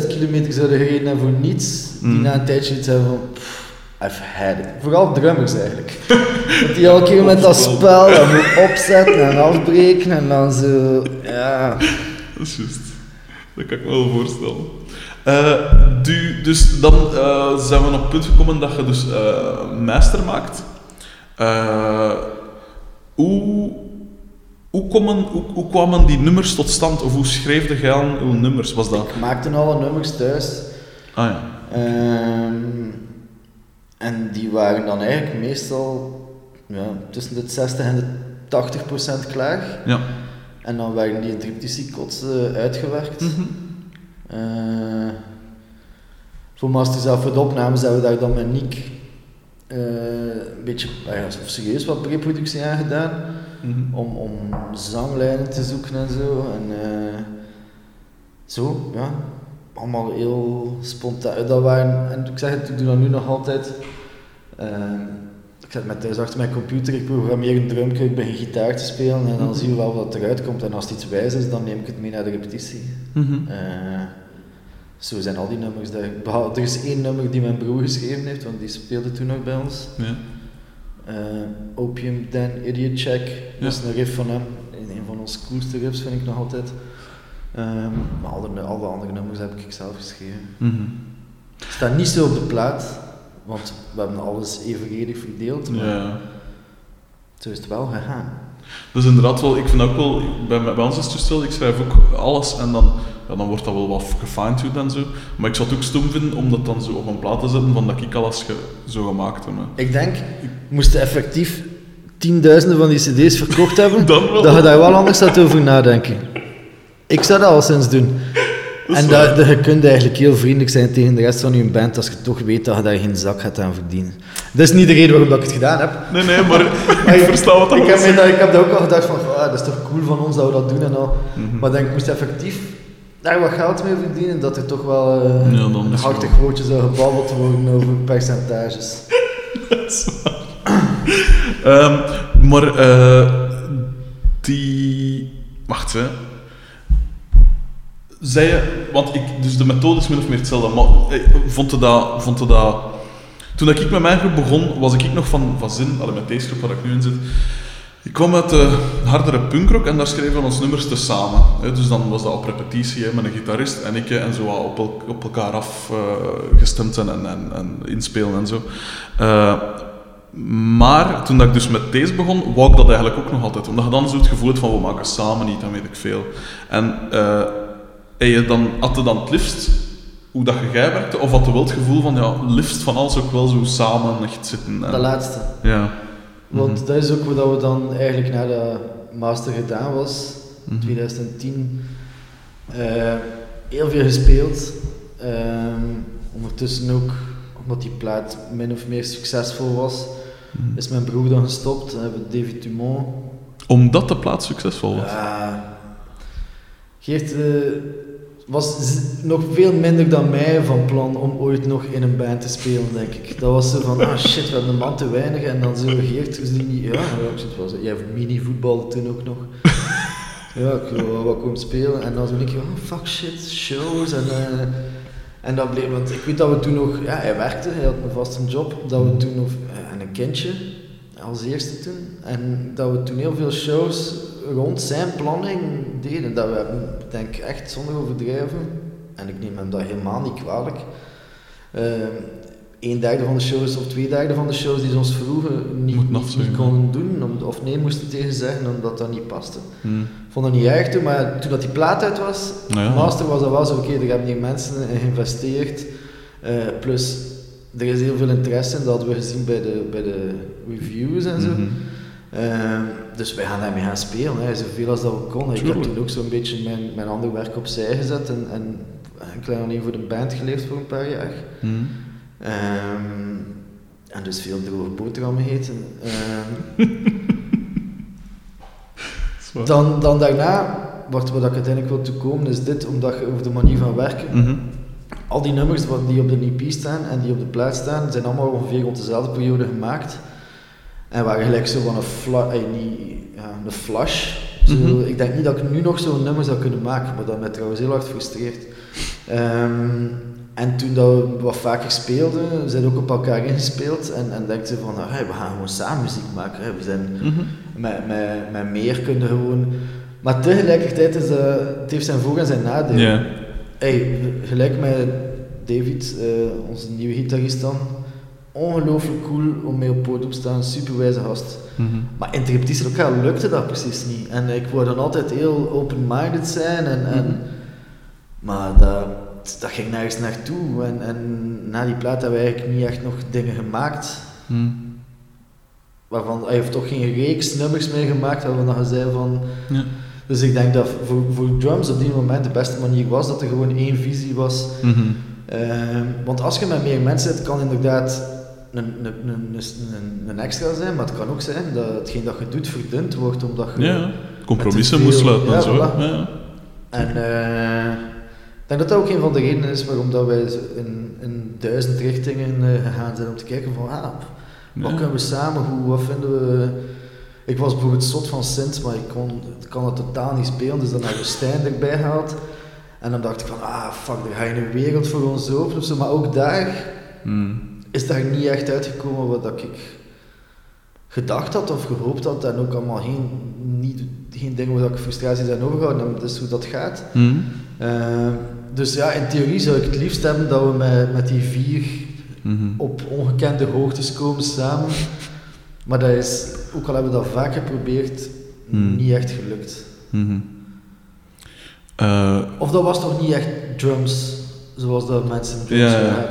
10.000 kilometer zouden gereden hebben voor niets, die Mm. na een tijdje iets hebben van, pff, I've had it. Vooral drummers eigenlijk. <laughs> dat die elke keer met dat spel dat moet opzetten en afbreken en dan zo, ja. Dat is juist. Dat kan ik me wel voorstellen. Eh, du- dus dan eh, zijn we op het punt gekomen dat je dus eh meester maakt. Hoe, hoe, komen, hoe, hoe kwamen die nummers tot stand? Of hoe schreef jij aan uw nummers? Was dat? Ik maakte alle nummers thuis. Ah ja. Ehm, en die waren dan eigenlijk meestal ja, tussen de 60 en de 80 procent klaar. Ja. En dan werden die in triptychie kots eh, uitgewerkt. Mhm. Eh, voor Master zelf voor de opnames hebben we daar dan met Nick eh, een beetje ah ja, serieus wat preproductie aan gedaan. Mhm. Om, om zanglijnen te zoeken en zo. En eh, zo, ja. Allemaal heel spontaan. Dat waren, en ik zeg het, ik doe dat nu nog altijd. Ik zet mij thuis achter mijn computer, ik programmeer een drumke, ik begin gitaar te spelen en dan zien we wel wat eruit komt. En als het iets wijs is, dan neem ik het mee naar de repetitie. Mhm. Eh, zo zijn al die nummers. Daar, <laughs> behalve, er is één nummer die mijn broer geschreven heeft, want die speelde toen nog bij ons. Ja. Eh, Opium Dan Idiot Check, dat is een riff van hem. Een een van onze coolste riffs vind ik nog altijd. Ehm, maar alle, alle andere nummers heb ik zelf geschreven. Mhm. Staat niet zo op de plaat, want we hebben alles evenredig verdeeld. Maar Ja. zo is het wel gegaan. Dus inderdaad wel, ik vind ook wel, bij, bij ons is het toestel, ik schrijf ook alles en dan, ja, dan wordt dat wel wat gefine-tuned en zo. Maar ik zou het ook stom vinden om dat dan zo op een plaat te zetten van dat ik alles ge, zo gemaakt heb. hè. Ik denk, moesten effectief tienduizenden van die cd's verkocht hebben, <laughs> Dan wel. dat je daar wel anders zou over nadenken. Ik zou dat al sinds doen. En dat, dat, je kunt eigenlijk heel vriendelijk zijn tegen de rest van je band als je toch weet dat je daar geen zak gaat aan verdienen. Dat is niet de reden waarom ik het gedaan heb. Nee, nee, maar <laughs> Maar ik versta wat dat ik heb, dat, ik heb dat ook al gedacht van, ah, dat is toch cool van ons dat we dat doen en al. Mhm. Maar denk, ik moest effectief daar wat geld mee verdienen, dat er toch wel eh, Ja, dan een is hartig woordje zou gebabbeld worden over percentages. <laughs> Ehm, maar eh, die. Wacht, hè. Zei want ik, dus de methode is min of meer hetzelfde, maar eh, vond dat, vond dat... Toen ik met mijn groep begon, was ik nog van, van zin, allee, met deze groep waar ik nu in zit, ik kwam uit de hardere punkrock en daar schreven we ons nummers te samen. Dus dan was dat op repetitie met een gitarist en ik en zo op, op elkaar afgestemd zijn en, en, en inspelen en zo. Eh, maar toen dat ik dus met deze begon, wou ik dat eigenlijk ook nog altijd. Omdat je dan zo het gevoel hebt van we maken samen niet, dan weet ik veel. En eh, en je dan, had je dan het liefst hoe dat je jij werkte, of had je wel het gevoel van ja, liefst van alles ook wel zo samen echt zitten? En, Dat laatste. ja. Want dat is ook wat we dan eigenlijk na de master gedaan was, Mhm. 2010. Eh, heel veel gespeeld. Ehm, ondertussen ook, omdat die plaat min of meer succesvol was, Mhm. is mijn broer dan gestopt. Dan hebben we David Dumont. Omdat de plaat succesvol was. Ja. Geert eh, was nog veel minder dan mij van plan om ooit nog in een band te spelen, denk ik. Dat was zo van, ah shit, we hebben een man te weinig. En dan zo Geert, is die niet... Ja, zo. Jij mini-voetbalde toen ook nog. <laughs> Ja, ik wil wel wat komen spelen. En dan zo ik, oh fuck shit, shows. En, eh, en dat bleef, want ik weet dat we toen nog... Ja, hij werkte, hij had een vaste job. Dat we toen nog... eh, en een kindje, als eerste toen. En dat we toen heel veel shows rond zijn planning deden. Dat we denk ik echt zonder overdrijven, en ik neem hem dat helemaal niet kwalijk, eh, een derde van de shows of twee derde van de shows die ze ons vroegen niet, niet, konden doen, om, of nee moesten tegen zeggen omdat dat niet paste. Ik vond dat niet erg toen, maar toen dat die plaat uit was, Nou ja. Master was dat wel zo, oké, er hebben die mensen in geïnvesteerd. Eh, plus, er is heel veel interesse in, dat hadden we gezien bij de, bij de reviews en zo. Mhm. Eh, dus wij gaan daarmee gaan spelen, hè, zoveel als dat we konden. Ik heb toen ook zo'n beetje mijn, mijn ander werk opzij gezet en, en enkel en alleen voor de band geleefd voor een paar jaar. Mhm. Ehm, en dus veel droge boterhammen eten. Ehm, <laughs> Zwaar. dan, dan daarna, wat, wat ik uiteindelijk wil toekomen, is dit, omdat je over de manier van werken Mhm. Al die nummers wat die op de EP staan en die op de plaat staan, zijn allemaal ongeveer rond dezelfde periode gemaakt. En waren gelijk zo van een, fla eh, niet, ja, een flash. Zo, Mhm. Ik denk niet dat ik nu nog zo'n nummer zou kunnen maken, maar dat mij trouwens heel hard frustreert. Ehm, en toen dat we wat vaker speelden, we zijn ook op elkaar <laughs> ingespeeld en, en dachten ze van, hey, we gaan gewoon samen muziek maken. Hè. We zijn Mhm. met, met, met meer kunnen gewoon... Maar tegelijkertijd is het heeft zijn voor- en zijn nadelen. Ja. Hey, gelijk met David, eh, onze nieuwe gitarist dan. Ongelooflijk cool om mee op het podium te staan, superwijze gast. Mhm. Maar in lokaal lukte dat precies niet. En ik wou dan altijd heel open-minded zijn. En, en, Mhm. Maar dat, dat ging nergens naartoe. En, en na die plaat hebben we eigenlijk niet echt nog dingen gemaakt. Mhm. Waarvan hij heeft toch geen reeks nummers meer gemaakt, waar we dan zeiden van... Ja. Dus ik denk dat voor, voor drums op die moment de beste manier was dat er gewoon één visie was. Ehm, want als je met meer mensen zit, kan inderdaad een, een, een, een, een extra zijn, maar het kan ook zijn dat hetgeen dat je doet verdund wordt omdat je... Ja, compromissen moet sluiten en zo. voilà. Ja. En eh, ik denk dat dat ook een van de redenen is waarom dat wij in, in duizend richtingen eh, gegaan zijn om te kijken van ah, wat Ja. kunnen we samen, hoe, wat vinden we... Ik was bijvoorbeeld zot van Sint, maar ik kon, kan dat totaal niet spelen, dus dan hebben we Stijn erbij gehaald. En dan dacht ik van, ah fuck, er ga je een wereld voor ons open. Maar ook daar Mhm. Is daar niet echt uitgekomen wat dat ik gedacht had of gehoopt had. En ook allemaal geen, niet, geen dingen waar ik frustraties zijn overgehouden heb. Dat is hoe dat gaat. Mhm. Eh, dus ja, in theorie zou ik het liefst hebben dat we met, met die vier Mhm. op ongekende hoogtes komen samen. Maar dat is, ook al hebben we dat vaak geprobeerd, Hmm. niet echt gelukt. Mhm. Eh, Of dat was toch niet echt drums, zoals dat mensen drums Ja, hebben.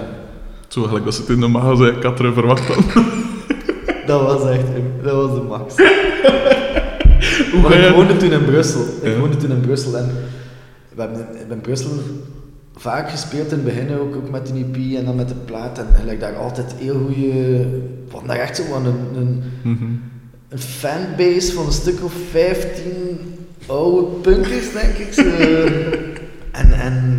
Zo gelijk dat ze het in de maag zei, ik had er verwacht dan. <laughs> Dat was echt, dat was de max. <laughs> Hoe maar ik woonde toen in Brussel. Ik Ja. woonde toen in Brussel en we hebben in- in Brussel vaak gespeeld in het begin ook, ook met de EP en dan met de plaat. En, like, daar altijd heel goede, van daar echt zo van een, een, Mhm. een fanbase van een stuk of 15 oude punkers, denk ik. Zo. <laughs> en en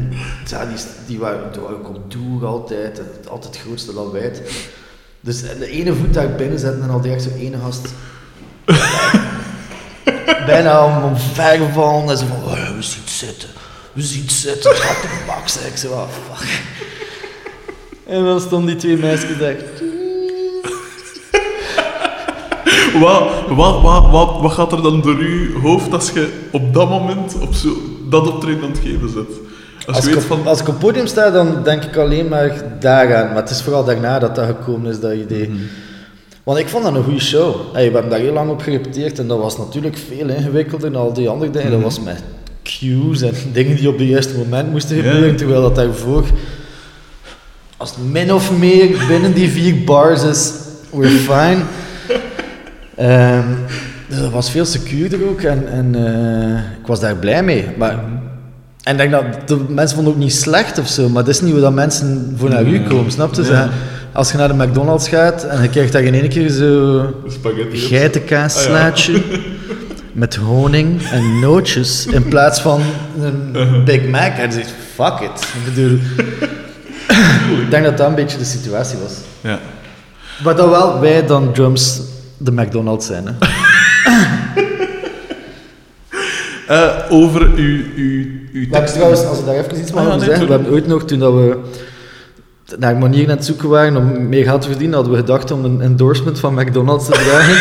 ja, die, die, waren, die waren ook op tour altijd, het- altijd het grootste lawaai. Dus de ene voet daar binnen zetten en al direct zo ene gast <laughs> bijna om, om ver gevallen en zo van, oh, we zien het zitten, we zien het zitten, het gaat de max. En ik zo, oh, fuck. En dan stonden die twee meisjes daar. <laughs> Wat, wat, wat, wat, wat gaat er dan door je hoofd als je op dat moment op zo, dat optreden aan het geven zit? Als, ik, weet op, van... als ik op podium sta, dan denk ik alleen maar daaraan. Maar het is vooral daarna dat dat gekomen is, dat idee. Mhm. Want ik vond dat een goede show. Hey, we hebben daar heel lang op gerepeteerd en dat was natuurlijk veel ingewikkelder dan al die andere dingen. Dat Mhm. was met cues en <laughs> dingen die op het juiste moment moesten gebeuren. Terwijl dat daarvoor, als het min of meer binnen die vier bars is, we're fine. <laughs> Ehm, dus dat was veel secuurder ook en, en eh, ik was daar blij mee. Maar Mhm. En ik denk dat de mensen vonden het ook niet slecht of zo, maar dat is niet hoe dat mensen voor naar u komen, snap je? Ja. Als je naar de McDonald's gaat en je krijgt daar in één keer zo geitenkaasslaatje <laughs> met honing en nootjes in plaats van een Big Mac. En je zegt, fuck it. Ik bedoel, ik denk dat dat een beetje de situatie was. Ja. Maar dan wel wij dan drums de McDonald's zijn. Hè. <laughs> Eh, over uw, uw, uw trouwens, als ik daar even iets mag Ah, over nee, zeggen, we hebben ooit nog, toen dat we naar manieren aan het zoeken waren om meer geld te verdienen, hadden we gedacht om een endorsement van McDonald's te dragen.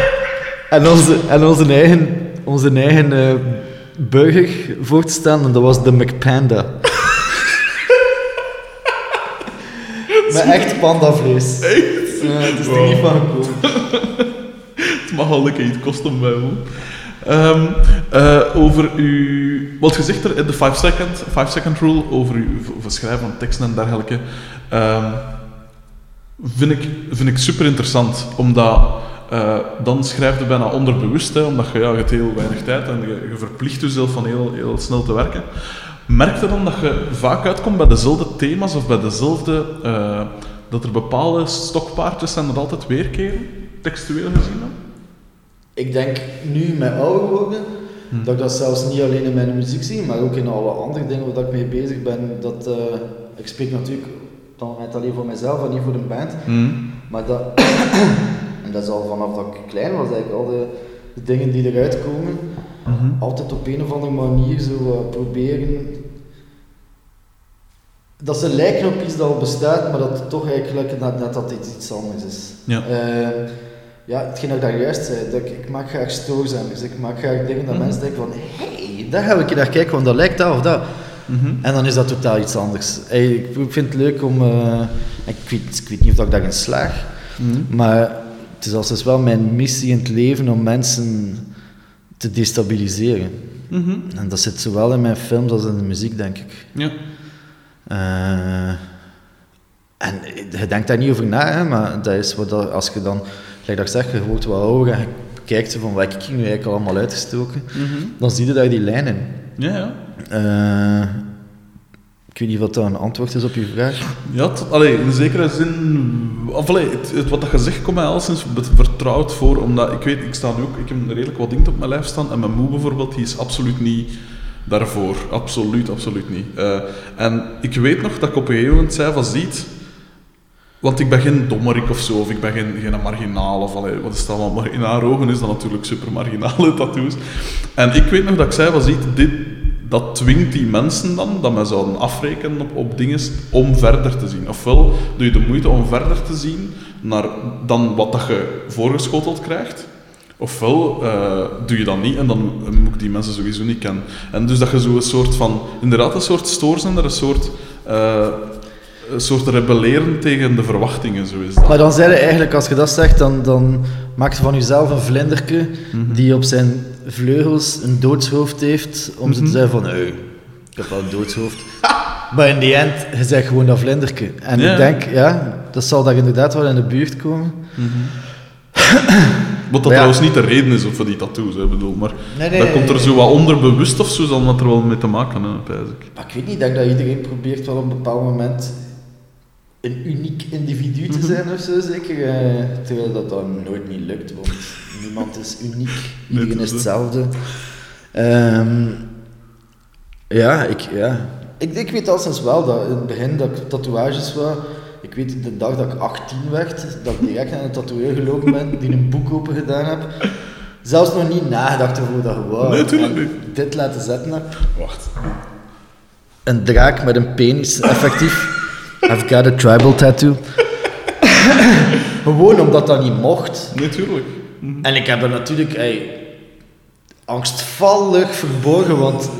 <laughs> en onze, en onze eigen, onze eigen eh, burger voor te staan, en dat was de McPanda. <laughs> Met echt pandavlees. Echt? Ja, het is er Wow. niet van gekomen. <laughs> Het mag al een keer iets kosten bij me. Ehm, eh, over uw... Wat gezegd er in de 5 second, 5 second rule, over uw over schrijven van teksten en dergelijke, ehm, vind, ik, vind ik super interessant. Omdat eh, dan schrijf je bijna onderbewust, omdat je, ja, je hebt heel weinig tijd en je, je verplicht jezelf van heel, heel snel te werken. Merk je dan dat je vaak uitkomt bij dezelfde thema's of bij dezelfde... eh, dat er bepaalde stokpaardjes zijn dat altijd weerkeren, textueel gezien dan? Ik denk nu met ouder worden, Hm. dat ik dat zelfs niet alleen in mijn muziek zie, maar ook in alle andere dingen waar ik mee bezig ben. Dat, eh, ik spreek natuurlijk dan alleen voor mezelf en niet voor de band, maar dat, <coughs> en dat is al vanaf dat ik klein was, eigenlijk al de, de dingen die eruit komen, Mhm. altijd op een of andere manier zo eh, proberen. Dat ze lijken op iets dat al bestaat, maar dat het toch eigenlijk net, net dat iets, iets anders is. Ja. Eh, ja, hetgeen dat ik daar juist zei, dat ik, ik maak graag stoorzenders, ik maak graag dingen dat Mhm. mensen denken van hé, hey, daar ga ik naar kijken, want dat lijkt dat of dat. Mhm. En dan is dat totaal iets anders. Hey, ik vind het leuk om, eh, ik, weet, ik weet niet of ik daarin slaag, Mhm. maar het is als wel mijn missie in het leven om mensen te destabiliseren. Mhm. En dat zit zowel in mijn films als in de muziek, denk ik. Ja. Eh, en je denkt daar niet over na, hè, maar dat is wat als je dan, ik zeg, je wordt wat ouder en je kijkt van wat ik nu eigenlijk allemaal uitgestoken, Mhm. dan zie je daar die lijnen. Ja, ja. Eh, ik weet niet wat dat een antwoord is op je vraag. Ja, allee, in zekere zin... Of, allee, het, het, wat dat je zegt komt mij al sinds vertrouwd voor, omdat ik weet, ik sta nu ook, ik heb redelijk wat dingen op mijn lijf staan, en mijn moe bijvoorbeeld, die is absoluut niet daarvoor. Absoluut, absoluut niet. Eh, en ik weet nog dat ik op een gegeven moment zei van, ziet... Want ik ben geen dommerik of zo, of ik ben geen, geen marginaal, of wat is dat allemaal? Maar in haar ogen is dat natuurlijk super marginale <laughs> tattoos. En ik weet nog dat ik zei ziet, dit, dat dwingt die mensen dan, dat men zouden afrekenen op, op dingen, om verder te zien. Ofwel doe je de moeite om verder te zien naar dan wat dat je voorgeschoteld krijgt, ofwel eh, doe je dat niet en dan moet ik die mensen sowieso niet kennen. En dus dat je zo een soort van, inderdaad een soort stoorzender, een soort... eh, een soort rebelleren tegen de verwachtingen, zo is dat. Maar dan zei je eigenlijk, als je dat zegt, dan, dan maak je van jezelf een vlinderke die op zijn vleugels een doodshoofd heeft, om ze te zeggen van, ik heb wel een doodshoofd. <laughs> maar in die end, je zegt gewoon dat vlinderke. En Ja. ik denk, ja, dat zal daar inderdaad wel in de buurt komen. <laughs> Wat dat Ja. trouwens niet de reden is voor die tattoos, hè, bedoel, maar Nee, nee, dat komt er zo wat onderbewust of zo, zal dat er wel mee te maken hebben, ik. Maar ik weet niet, ik denk dat iedereen probeert wel op een bepaald moment een uniek individu te zijn of zo, zeker. eh, terwijl dat dan nooit niet lukt, want niemand is uniek, <laughs> iedereen is hetzelfde. Ehm, ja, ik, ja. Ik, ik weet al sinds wel dat in het begin dat ik tatoeages wou. Ik weet de dag dat ik 18 werd, dat ik direct naar een tatoeëer gelopen ben, die een boek open gedaan heb. Zelfs nog niet nagedacht over hoe dat gewoon Nee, dit laten zetten heb Wacht. een draak met een penis, effectief. I've got a tribal tattoo. Gewoon omdat dat niet mocht. Nee, tuurlijk. En ik heb er natuurlijk ey, angstvallig verborgen, want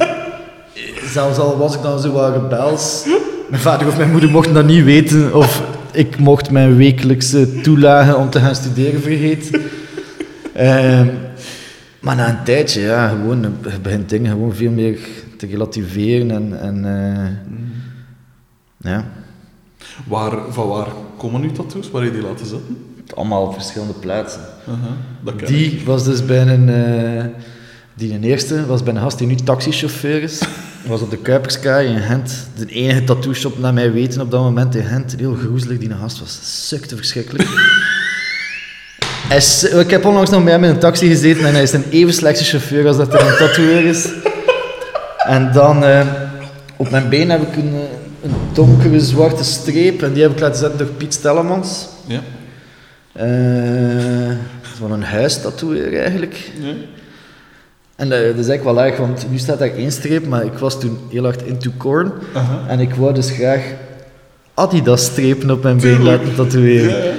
zelfs al was ik dan zo wat rebels, mijn vader of mijn moeder mochten dat niet weten, of ik mocht mijn wekelijkse toelagen om te gaan studeren vergeten. Ehm, maar na een tijdje, ja, gewoon, je begint dingen gewoon veel meer te relativeren en, en eh, ja, Waar, van waar komen uw tattoos? Waar heb je die laten zetten? allemaal op verschillende plaatsen. Ik. Die was dus bij een, eh, die een eerste was bij een gast die nu taxichauffeur is. Was op de Kuiperskaai in Gent. De enige tattoo shop naar mij weten op dat moment in Gent. Heel groezelig, die gast was sukte verschrikkelijk. <laughs> Hij ik heb onlangs nog met hem in een taxi gezeten en hij is een even slechte chauffeur als dat er een tatoeëer is. En dan eh, op mijn been heb ik een, eh, een donkere zwarte streep en die heb ik laten zetten door Piet Stellemans. Ja. Eh, van een huistatoeëer eigenlijk. ja. En dat is eigenlijk wel erg, want nu staat daar één streep, maar ik was toen heel hard into corn. En ik wou dus graag Adidas-strepen op mijn been laten tatoeëren. Ja.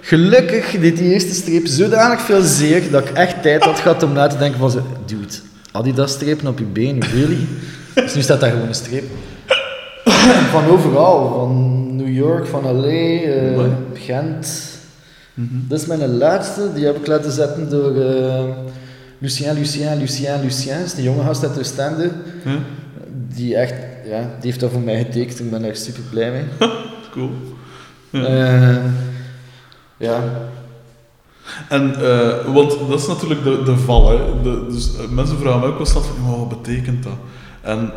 Gelukkig deed die eerste streep zodanig veel zeer dat ik echt tijd had gehad om na te denken van dude, Adidas-strepen op je been, really? Dus nu staat daar gewoon een streep. <coughs> Van overal, van New York, van LA, eh. Gent. Mhm. Dat is mijn laatste, die heb ik laten zetten door eh, Lucien, Lucien, Lucien, Lucien. Dat is de jonge gast uit Oostende. Ja. Die echt, ja, die heeft dat voor mij getekend. Ik ben daar super blij mee. <laughs> Cool. Ja. Eh, ja. En, want dat is natuurlijk de, de val. Hè. De, dus, mensen vragen mij ook constant van, "Oh, wat betekent dat? En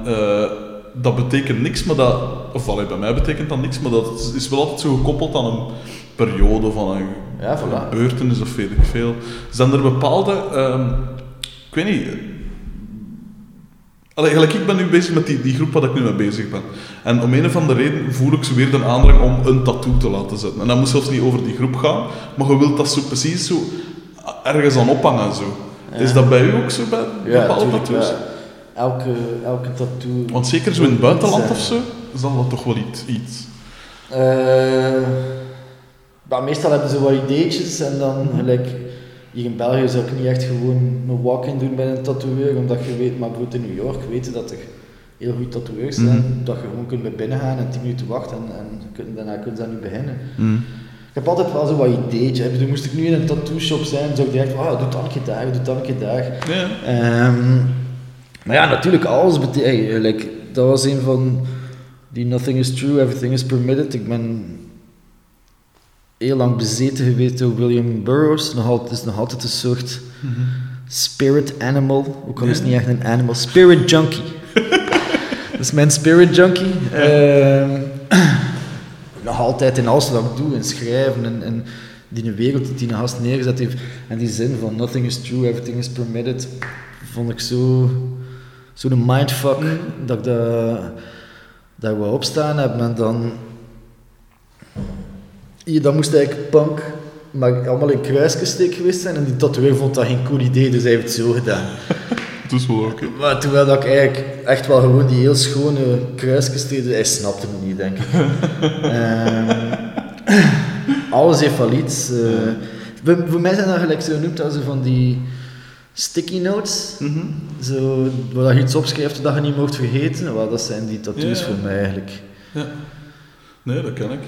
dat betekent niks, maar dat... Of allee, bij mij betekent dat niks, maar dat is- wel altijd zo gekoppeld aan een periode van een Ja, voilà. gebeurtenis of weet ik veel. Zijn er bepaalde... ehm, ik weet niet... Allee, gelijk, ik ben nu bezig met die, die groep waar ik nu mee bezig ben. En om een of andere reden voel ik zo weer de aandrang om een tattoo te laten zetten. En dat moet zelfs niet over die groep gaan, maar je wilt dat zo precies zo ergens aan ophangen. en Zo. Is dat bij u ook zo bij bepaalde tattoos? Elke, elke tattoo. Want zeker zo in het buitenland of zo, is dat toch wel iets. iets. Eh, maar meestal hebben ze wat ideetjes en dan gelijk. Hier in België zou ik niet echt gewoon een walk-in doen bij een tatoeëur, omdat je weet, maar bijvoorbeeld in New York weten dat er heel goede tatoeërs zijn, Mhm. dat je gewoon kunt bij binnen gaan en 10 minuten wachten en, en daarna kun je aan nu beginnen. Ik heb altijd wel zo wat bedoel, moest ik nu in een tattoo shop zijn, zou ik direct, ah, doe dan een keer daar, doe dan een keer daar. Ehm, maar ja, natuurlijk, alles betekent. Like, dat was een van die Nothing is True, Everything is Permitted. Ik ben heel lang bezeten geweest door William Burroughs. Nog altijd, is nog altijd een soort spirit animal. Ook al is het niet echt een animal. Spirit junkie. <laughs> dat is mijn spirit junkie. Ehm, <clears throat> nog altijd in alles wat ik doe, in schrijven en, en die wereld die die gast neergezet heeft. En die zin van nothing is true, everything is permitted, vond ik zo, zo'n mindfuck dat ik dat, dat ik wou opstaan heb. En dan, dan moest eigenlijk punk, maar allemaal in kruisgesteek geweest zijn. En die tatoeëer vond dat geen cool idee, dus hij heeft het zo gedaan. <laughs> Dat is wel oké. Maar terwijl dat ik eigenlijk echt wel gewoon die heel schone kruisjes deed, hij snapte het niet, denk ik. <laughs> Ehm, alles heeft wel iets. eh. voor, voor mij zijn dat gelijk zo genoemd als van die sticky notes. Mhm. Zo, waar je iets opschrijft dat je niet mocht vergeten. Wel, dat zijn die tattoos Ja. voor mij eigenlijk. Ja. Nee, dat ken ik.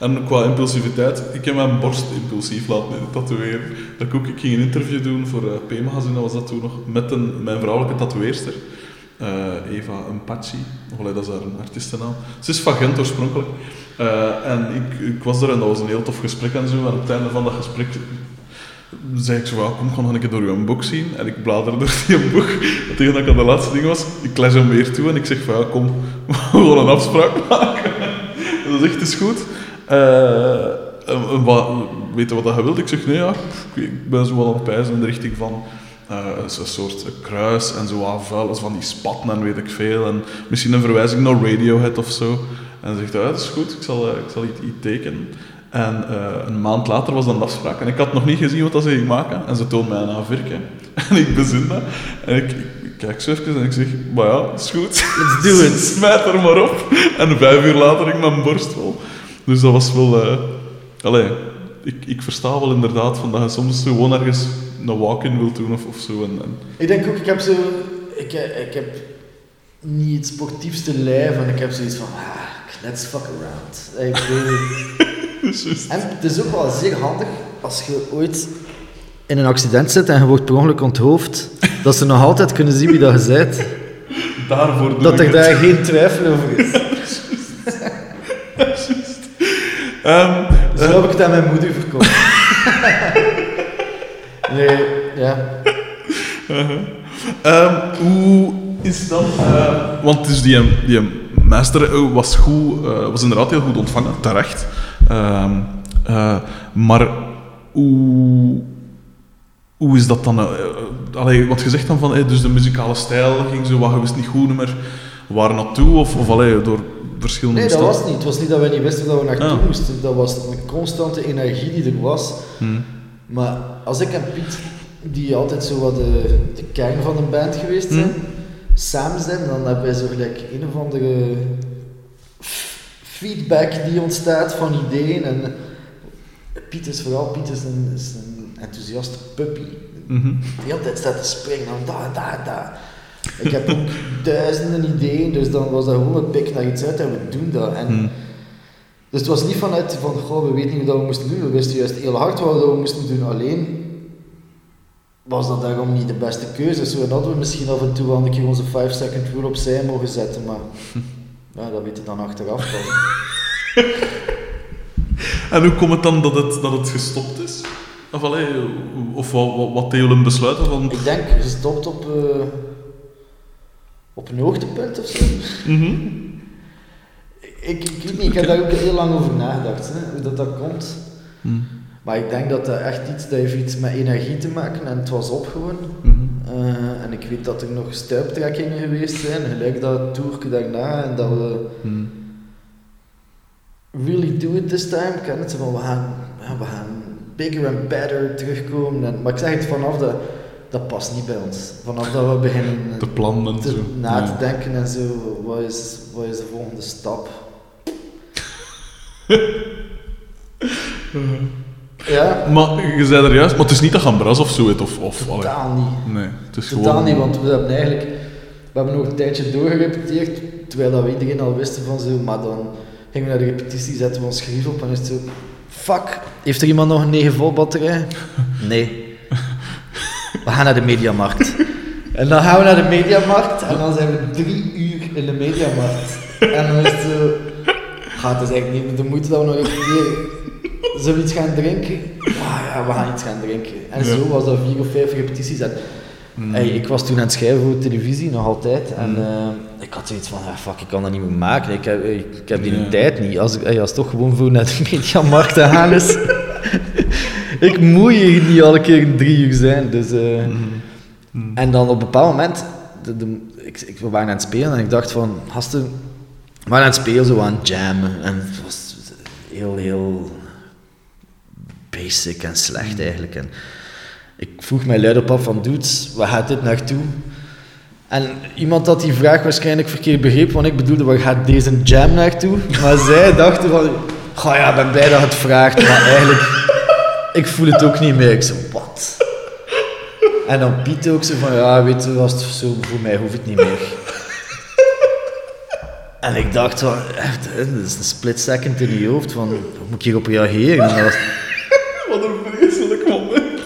En qua impulsiviteit, ik heb mijn borst impulsief laten tatoeëren. Dat ik, ook, ik ging een interview doen voor uh, P-magazine, dat was dat toen nog, met een, mijn vrouwelijke tatoeëerster. eh, Eva Mpachi, dat is haar een artiestennaam. Ze is van Gent oorspronkelijk. Eh, en ik, ik was er en dat was een heel tof gesprek en zo. En op het einde van dat gesprek zei ik zo, "Ja, kom, nog een keer door je boek zien. En ik blader <laughs> door die boek. En tegen dat ik aan de laatste ding was, ik les hem weer toe en ik zeg van, kom, <laughs> we gewoon een afspraak maken. <laughs> dat is echt eens goed. Eh, en- en weet je wat je wilt? Ik zeg, nee ja, ik- ben zo wel aan het pijzen in de richting van eh, een soort kruis en zo wat vuil, van die spatten en weet ik veel. En misschien een verwijzing naar Radiohead of zo. En ze zegt, ja, dat is goed, ik zal, eh, ik zal iets tekenen. En eh, een maand later was dan een afspraak. En ik had nog niet gezien wat dat ze ging maken. En ze toont mij een A4'tje. <laughs> En ik bezin dat. En ik, ik kijk zo even en ik zeg, maar ja, dat is goed. Let's do it. <laughs> Smijt er maar op. En vijf uur later ging mijn borst vol. Dus dat was wel... eh allee, ik, ik versta wel inderdaad van dat je soms gewoon ergens een walk-in wilt doen of, of zo. En, en, Ik denk ook, ik heb zo... Ik, eh, ik heb niet het sportiefste lijf en ik heb zoiets van... Ah, let's fuck around. Ik weet. <laughs> En het is ook wel zeer handig als je ooit in een accident zit en je wordt per ongeluk onthoofd, dat ze nog altijd kunnen zien wie dat je bent. Daarvoor doe Dat ik er het. daar geen twijfel over is. <laughs> Ehm, Zo heb ik het aan mijn moeder verkocht. Nee, ja. <laughs> Uh-huh. Ehm, hoe, is dan... eh, want dus die, die master eh, was goed, eh, was inderdaad heel goed ontvangen, terecht. Ehm, eh, maar hoe, hoe is dat dan... allee, want je zegt dan van, dus de muzikale stijl ging zo wat, je wist niet goed meer waar naartoe, of, of allee, door verschillende Nee, dat was niet. Het was niet dat wij niet wisten waar we naartoe Ah. moesten. Dat was een constante energie die er was. Hm. Maar als ik en Piet, die altijd zo wat de, de kern van de band geweest zijn, Hm. Samen zijn, dan hebben wij zo gelijk een of andere feedback die ontstaat van ideeën. En Piet is vooral, Piet is een, is een enthousiaste puppy. Mhm. Die hele tijd staat te springen, dan daar, daar, daar. Ik heb ook <laughs> duizenden ideeën, dus dan was dat gewoon het pik naar iets uit en we doen dat. En Hm. dus het was niet vanuit van, goh, we weten niet wat we moesten doen. We wisten juist heel hard wat we moesten doen. Alleen was dat daarom niet de beste keuze. Zo hadden we misschien af en toe wel een keer onze 5 second rule opzij mogen zetten, maar <laughs> ja, dat weet je dan achteraf wel. <laughs> En hoe komt het dan dat het, dat het gestopt is? Of, allee, of wat, wat, wat jullie besluiten van... Ik denk, je stopt op, eh, op een hoogtepunt of zo. Mhm. Ik, ik weet niet, ik heb daar ook heel lang over nagedacht, hè, hoe dat, dat komt. Hm. Maar ik denk dat dat echt iets, dat heeft iets met energie te maken en het was op gewoon. Mhm. Eh, en ik weet dat er nog stuiptrekkingen geweest zijn, gelijk dat toerke daarna, en dat we Hm. really do it this time, ken het, van we gaan, we gaan bigger and better terugkomen. En, maar ik zeg het vanaf dat, dat past niet bij ons. Vanaf dat we beginnen De plannen en te, zo. na te Ja. denken en zo, wat is, wat is de volgende stap? <laughs> ja, Maar je zei er juist, maar het is niet dat gaan bras of zo, het, of... of allee. totaal niet. Nee, het is Totaal gewoon... niet, want we hebben eigenlijk we hebben nog een tijdje doorgerepeteerd, terwijl dat we iedereen al wisten van zo, maar dan gingen we naar de repetitie, zetten we ons grief op en is het zo, fuck, heeft er iemand nog een 9 volt batterij? <laughs> Nee. We gaan naar de Mediamarkt. En dan gaan we naar de Mediamarkt en dan zijn we drie uur in de Mediamarkt. En dan is het zo, gaat het eigenlijk niet de moeite dat we nog keer zoiets gaan drinken? Ja, ja, we gaan iets gaan drinken. En Ja. zo was dat vier of vijf repetities. En. Hey, ik was toen aan het schrijven voor televisie, nog altijd. En Mm. eh, ik had zoiets van, ah, fuck, ik kan dat niet meer maken. Ik heb, ik, ik heb die Ja. tijd niet. Als, ik- hey, als het toch gewoon voor naar de <laughs> mediamarkt te gaan is. <laughs> ik moet hier niet alle keer drie uur zijn. Dus, eh. Hm. En dan op een bepaald moment, de, de, ik, ik, we waren aan het spelen en ik dacht van, gasten, we waren aan het spelen, zo aan het jammen. En het was heel, heel basic en slecht eigenlijk. En ik vroeg mij luid op af van, dudes, waar gaat dit naartoe? En iemand had die vraag waarschijnlijk verkeerd begrepen, want ik bedoelde, waar gaat deze jam naartoe? Maar <laughs> zij dachten van, ga ja, ben blij dat het vraagt, maar eigenlijk, ik voel het ook niet meer. Ik zo, wat? En dan Piet ook zo van, ja, weet je, als het zo, voor mij hoeft het niet meer. En ik dacht van, echt, dat is een split second in je hoofd van, hoe moet ik hierop reageren? Was, Wat een vreselijk moment.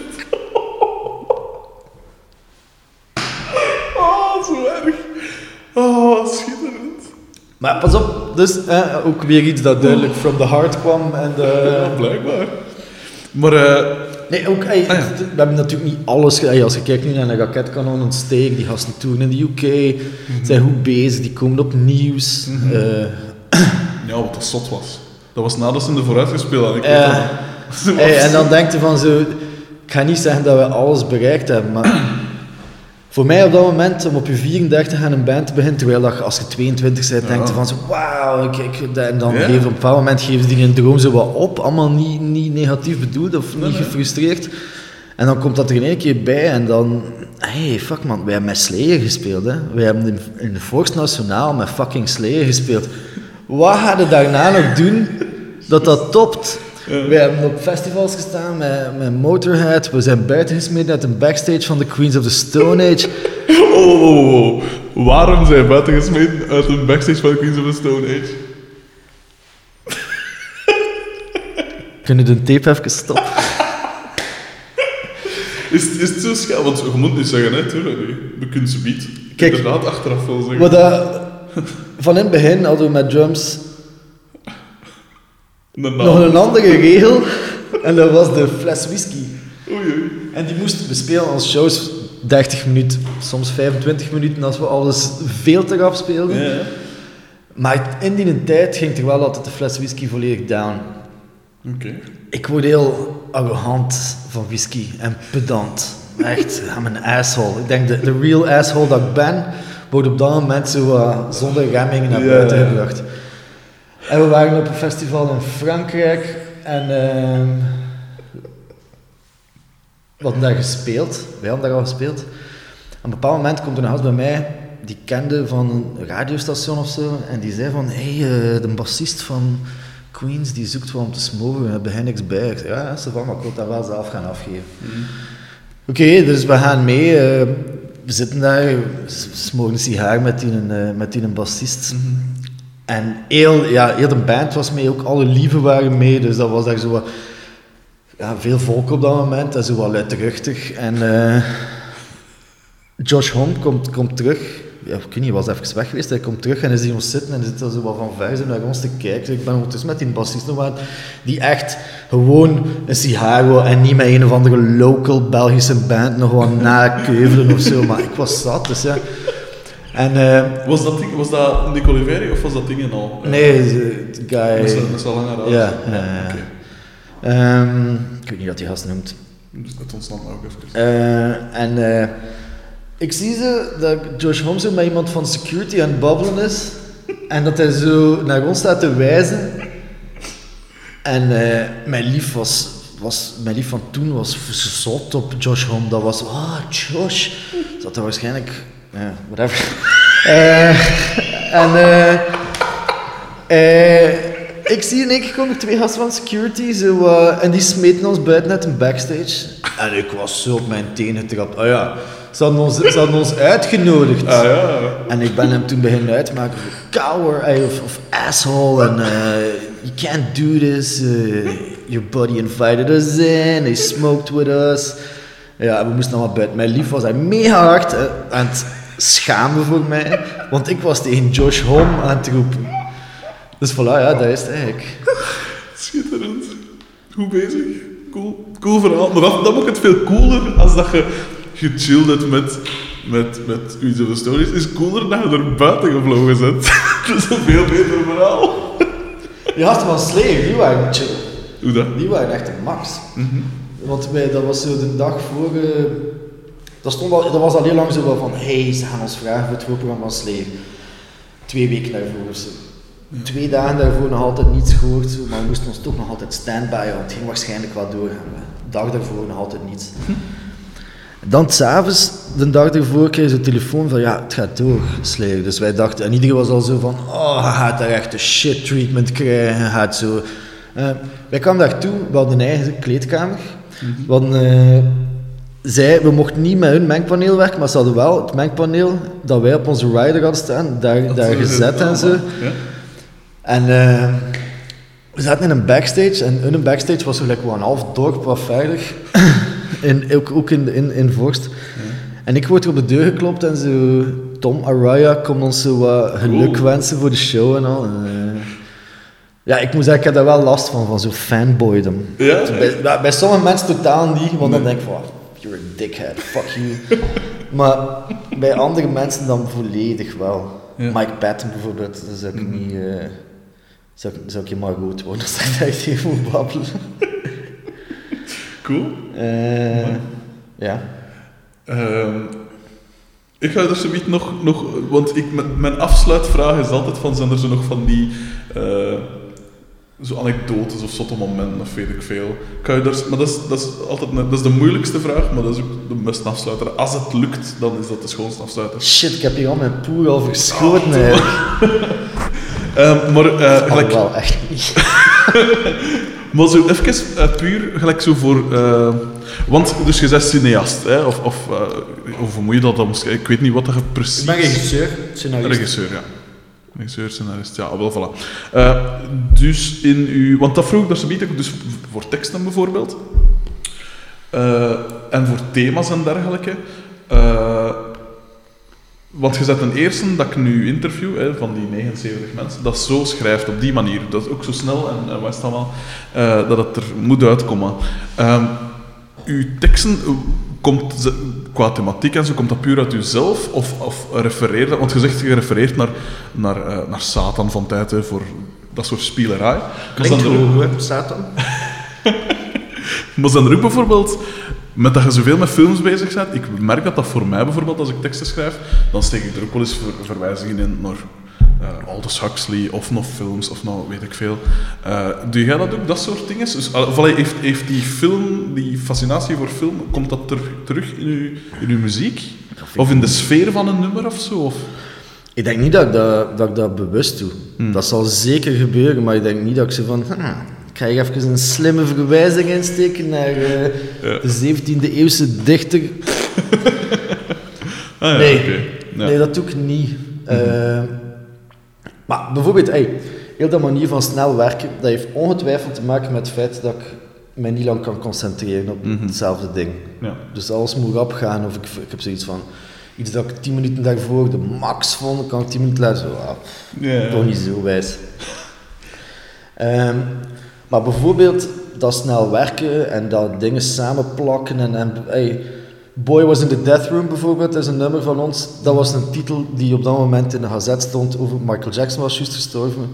Oh, zo erg. Oh, schitterend. Maar pas op, dus eh, ook weer iets dat duidelijk from the heart kwam. En de, Ja, blijkbaar. Maar, eh, Nee, ook, Ah, ja. we hebben natuurlijk niet alles gedaan. Als je kijkt nu naar de raketkanon ontsteek, die gasten toeren in de UK, zijn goed bezig, die komen op nieuws. Mhm. eh, <clears throat> ja, wat dat zot was. Dat was nadat ze in de vooruit gespeeld hadden. Hey, <laughs> was- en dan denk je van zo, ik ga niet zeggen dat we alles bereikt hebben, maar voor mij op dat moment om op je 34 aan een band te beginnen, terwijl dat als je 22 bent, Ja. denk je van zo, wauw, ik, ik, en dan geven op een bepaald moment geven die een droom zo wat op, allemaal niet, niet negatief bedoeld of niet gefrustreerd. En dan komt dat er in één keer bij en dan, hey, fuck man, wij hebben met Slayer gespeeld, hè. Wij hebben in, in de Volks Nationaal met fucking Slayer gespeeld. Wat ga je daarna nog doen dat dat topt? Ja. We hebben op festivals gestaan met, met Motorhead. We zijn buiten gesmeten uit een backstage van de Queens of the Stone Age. Oh, oh, oh, oh. Waarom zijn buiten gesmeten uit een backstage van Queens of the Stone Age? <laughs> Kunnen we de tape even stoppen? <laughs> Is, is het zo scha- Want je moet niet zeggen, hè, tuurlijk. We kunnen ze biedt. Kijk. Inderdaad, achteraf wel zeggen. Maar dat, van in het begin hadden we met drums De. Nog een andere regel. En dat was de fles whisky. Oei, oei. En die moesten we spelen als shows 30 minuten, soms 25 minuten als we alles veel te rap speelden. Ja. Maar in die tijd ging er wel altijd de fles whisky volledig down. Oké. Ik word heel arrogant van whisky en pedant. Echt, I'm een asshole. Ik denk de, de real asshole dat ik ben, wordt op dat moment zo zonder remming naar buiten ja. gebracht. En we waren op een festival in Frankrijk en ehm we hadden daar gespeeld. Wij hadden daar al gespeeld. Op een bepaald moment komt er een gast bij mij die kende van een radiostation of zo en die zei van, hé, hey, eh, de bassist van Queens die zoekt wel om te smoken, we hebben hij niks bij. Ik zei, ja, is van, maar ik wil dat wel zelf gaan afgeven. Oké, dus we gaan mee. eh, we zitten daar, we s- smoken een sigaar met die, eh, met die een bassist. En heel, ja, heel de band was mee, ook alle lieven waren mee, dus dat was daar zo wat, ja, veel volk op dat moment en zo wat luidruchtig. En eh, Josh Home komt, komt terug. Ja, ik weet niet, was even weg geweest. Hij komt terug en hij ziet ons zitten en hij zit er zo wat van ver zo naar ons te kijken. Ik ben ondertussen met die bassist nog aan, die echt gewoon een wou en niet met een of andere local Belgische band nog wat nakeuvelen of zo. Maar ik was zat, dus ja. En eh, Was dat, ding, was dat Nico Oliveri of was dat ding al? nee, de de guy... Dat is, al langer uit. Ja, ja, ja. Oké. Ehm, ik weet niet wat die gast noemt. Dus dat ontstaat ook even. Eh, en eh, ik zie zo dat Josh Holmes met iemand van security aan het babbelen is. En dat hij zo naar ons staat te wijzen. En eh, mijn lief was, was, mijn lief van toen was zot op Josh Holmes. Dat was, ah, Josh. Zat er waarschijnlijk, ja, whatever. <laughs> Eh, en eh, eh, ik zie in één keer komen twee gasten van security zo, en die smeten ons buiten uit een backstage. En ik was zo op mijn tenen getrapt. Oh ja, ze hadden ons, ze hadden ons uitgenodigd. Ah ja. En ik ben hem toen beginnen uitmaken voor cower of, of asshole en you can't do this. your buddy invited us in, he smoked with us. Ja, we moesten allemaal buiten. Mijn lief was hij mega hard schamen voor mij, want ik was tegen Josh Home aan het roepen. Dus voilà, ja, dat is het eigenlijk. Schitterend. Goed bezig. Cool. Cool verhaal. Maar dan, dan maakt het veel cooler als dat je gechilled hebt met, met, met the Stories. is cooler dat je er buiten gevlogen bent. <laughs> dat is een veel beter verhaal. Die gasten van Slayer, die waren chill. Hoe dat? Die waren echt een max. Want wij, dat was zo de dag voor... eh, dat, stond al, dat was al heel lang zo wel van, hey, ze gaan ons vragen voor het voorprogramma van Slayer. Twee weken daarvoor of zo. Twee dagen daarvoor nog altijd niets gehoord, zo, maar we moesten ons toch nog altijd stand-by houden. Het ging waarschijnlijk wel doorgaan. De dag daarvoor nog altijd niets. <laughs> Dan s'avonds, de dag ervoor, kreeg je zo'n telefoon van ja, het gaat door, Slayer. Dus wij dachten, en iedereen was al zo van, oh, hij gaat daar echt een shit treatment krijgen, hij gaat zo... Eh, wij kwamen daartoe, we hadden een eigen kleedkamer. We hadden, eh, zij, we mochten niet met hun mengpaneel werken, maar ze hadden wel het mengpaneel dat wij op onze rider hadden staan, daar, daar gezet en zo. Ja. En eh, we zaten in een backstage en in een backstage was er gelijk wel een half dorp wat verder. <coughs> in, ook ook in, in, in Vorst. En ik word op de deur geklopt en zo, Tom Araya komt ons zo wat geluk wensen voor de show en al. En, eh, ja, ik moet zeggen, ik heb daar wel last van, van zo'n fanboydom. Ja? Bij, bij, bij sommige mensen totaal niet, want dan denk ik van, you're a dickhead, fuck you. <laughs> maar bij andere mensen dan volledig wel. Ja. Mike Patton bijvoorbeeld, dat zou ik niet... eh, zou, ik- zou ik je maar goed worden als ik echt even moet babbelen. Cool. Eh, ja. Ehm, ik ga er zoiets nog, nog want ik, mijn- mijn afsluitvraag is altijd van, zijn er zo nog van die eh, zo anekdotes of zotte momenten of weet ik veel. Kan je daar, maar dat is, dat, is altijd een- dat is de moeilijkste vraag, maar dat is ook de beste afsluiter. Als het lukt, dan is dat de schoonste afsluiter. Shit, ik heb hier al mijn poer al verschoten eigenlijk. <laughs> Ehm, maar eh, gelijk, Oh, wel, echt niet. <laughs> maar zo even eh, puur gelijk zo voor... eh, want, dus je bent cineast, hè? of, of, eh, of hoe moet je dat dan misschien... Ik weet niet wat dat je precies... Ik ben regisseur, scenarist. Regisseur, ja. Regisseur, scenarist, ja, wel, voilà. Eh, dus in uw... Want dat vroeg ik daar niet, dus voor teksten bijvoorbeeld. Eh, en voor thema's en dergelijke. Eh, want je zet een eerste dat ik nu interview, hè, van die 79 mensen, dat zo schrijft, op die manier. Dat is ook zo snel en, en is het allemaal, dat het er moet uitkomen. Ehm, uw teksten, komt, qua thematiek en zo, komt dat puur uit jezelf? Of, of refereert dat? Want je zegt, je refereert naar, naar, eh, naar Satan van tijd, hè, voor dat soort spielerij. Klinkt goed, hè, Satan. <laughs> maar zijn er ook bijvoorbeeld, met dat je zoveel met films bezig bent, ik merk dat dat voor mij bijvoorbeeld, als ik teksten schrijf, dan steek ik er ook wel eens ver- verwijzingen in naar eh, Aldous Huxley, of nog films, of nou weet ik veel. Eh, doe jij dat ook, dat soort dingen? Dus, heeft, heeft die film, die fascinatie voor film, komt dat ter- terug in uw, in uw muziek? Of in de sfeer van een nummer of zo? Of? Ik denk niet dat ik dat, dat, ik dat bewust doe. Dat zal zeker gebeuren, maar ik denk niet dat ik zo van... "Hm, ik ga hier even een slimme verwijzing insteken naar eh, Ja. de 17e eeuwse dichter. <laughs> Ah, ja, Nee. Ja. Nee, dat doe ik niet. Eh, maar bijvoorbeeld, hey, heel dat manier van snel werken, dat heeft ongetwijfeld te maken met het feit dat ik mij niet lang kan concentreren op Mhm. hetzelfde ding. Ja. Dus alles moet rap gaan, of ik, ik heb zoiets van... Iets dat ik 10 minuten daarvoor de max vond, kan ik 10 minuten later zo... ah, toch niet zo wijs. Ehm, maar bijvoorbeeld dat snel werken en dat dingen samenplakken en, en hey, Boy was in the Death Room bijvoorbeeld, is een nummer van ons. Dat was een titel die op dat moment in de gazet stond over Michael Jackson was juist gestorven.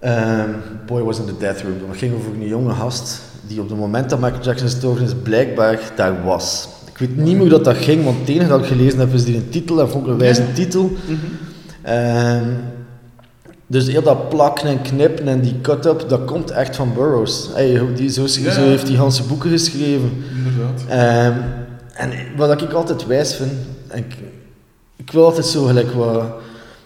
Ehm, Boy was in the Death Room. Dat ging over een jonge gast die op het moment dat Michael Jackson gestorven is blijkbaar daar was. Ik weet niet meer hoe dat, dat ging, want het enige dat ik gelezen heb is die een titel, en vond ik een wijze titel. Ehm, dus heel dat plakken en knippen en die cut-up, dat komt echt van Burroughs. Hey, die, zo, Ja. zo heeft hij ganse boeken geschreven. Inderdaad. Ehm, en wat ik altijd wijs vind, en ik, ik wil altijd zo gelijk wat...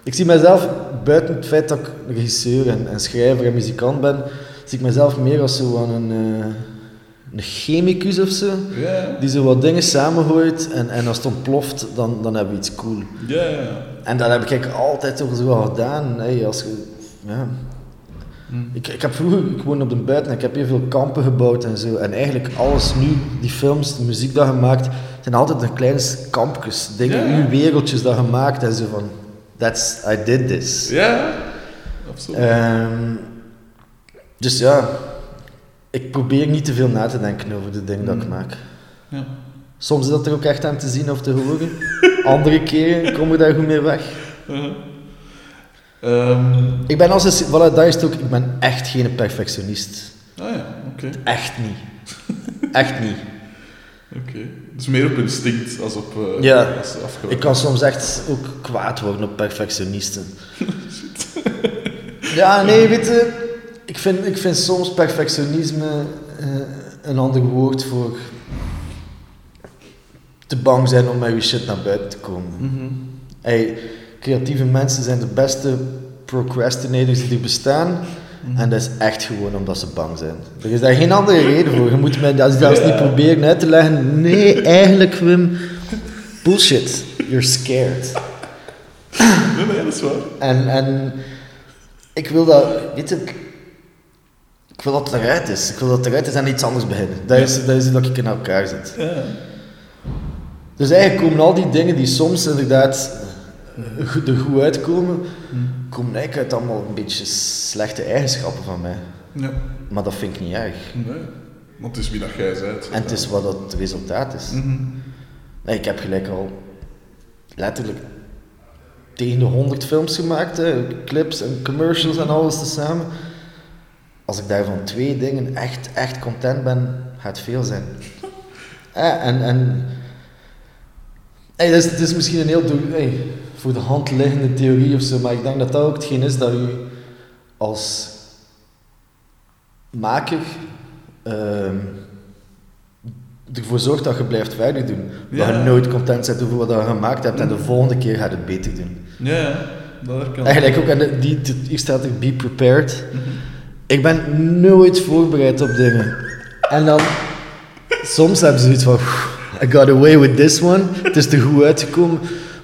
Ik zie mezelf, buiten het feit dat ik regisseur en, en schrijver en muzikant ben, zie ik mezelf meer als zo aan een, eh, een chemicus of zo. Die zo wat dingen samengooit en, en als het ontploft, dan, dan hebben we iets cool. ja, ja. En dat heb ik altijd toch zo gedaan. Hey, als je, ja. Hmm. ik, ik heb vroeger, ik op de buiten, ik heb heel veel kampen gebouwd en zo. En eigenlijk alles nu, die films, de muziek dat je maakt, zijn altijd een kleine kampjes. Dingen, uw wereldjes dat je maakt en zo van, that's, I did this. Ja, absoluut. Ehm, dus ja, ik probeer niet te veel na te denken over de dingen dat ik Mm. maak. ja. Soms is dat er ook echt aan te zien of te horen. Andere keren kom ik daar goed mee weg. <laughs> Uh-huh. Ehm, Ik ben als een, voilà, dat is het ook, ik ben echt geen perfectionist. ah ja, oké. Echt niet. Echt niet. oké. Dus meer op instinct als op eh Ja. als afgewerkt. Ik kan soms echt ook kwaad worden op perfectionisten. <laughs> Ja, nee, weet je, ik vind, ik vind soms perfectionisme eh, een ander woord voor te bang zijn om met je shit naar buiten te komen. Mhm. Hey, creatieve mensen zijn de beste procrastinators die bestaan. En dat is echt gewoon omdat ze bang zijn. Er is daar geen andere reden voor. Je moet mij dat zelfs niet proberen uit te leggen. Nee, eigenlijk Wim, bullshit. You're scared. Nee, nee, dat is waar. En, en ik wil dat, weet je, ik wil dat het eruit is. Ik wil dat het eruit is en iets anders beginnen. Dat is, dat is dat ik in elkaar zit. Ja. Dus eigenlijk komen al die dingen die soms inderdaad er goed uitkomen, komen eigenlijk uit allemaal een beetje slechte eigenschappen van mij. ja. Maar dat vind ik niet erg. Nee. Want het is wie dat jij bent. En het is wat het resultaat is. Mhm. Nee, ik heb gelijk al letterlijk tegen de 100 films gemaakt, hè, clips en commercials en alles tezamen. Als ik daarvan twee dingen echt, echt content ben, gaat het veel zijn. Ja, <laughs> en en hey, dat, is, dat is misschien een heel hey, voor de hand liggende theorie of zo, maar ik denk dat dat ook hetgeen is dat u als maker ehm, ervoor zorgt dat je blijft verder doen. Dat Ja. je nooit content bent over wat je gemaakt hebt en de volgende keer gaat het beter doen. Ja. Dat ik. Eigenlijk ook, en de- die, die, hier staat er, be prepared. Mhm. Ik ben nooit voorbereid op dingen. En dan, soms hebben ze zoiets van, I got away with this one, het is er goed uitgekomen.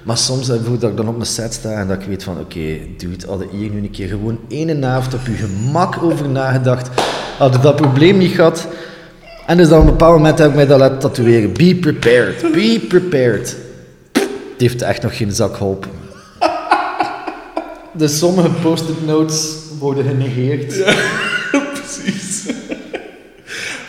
Maar soms heb ik dat ik dan op mijn set sta en dat ik weet van, oké, dude, hadden hier nu een keer gewoon één avond op je gemak over nagedacht, hadden dat probleem niet gehad. En dus dan op een bepaald moment heb ik mij dat laten tatoeëren. Be prepared, be prepared. Het heeft echt nog geen zak geholpen. Dus sommige post-it notes worden genegeerd.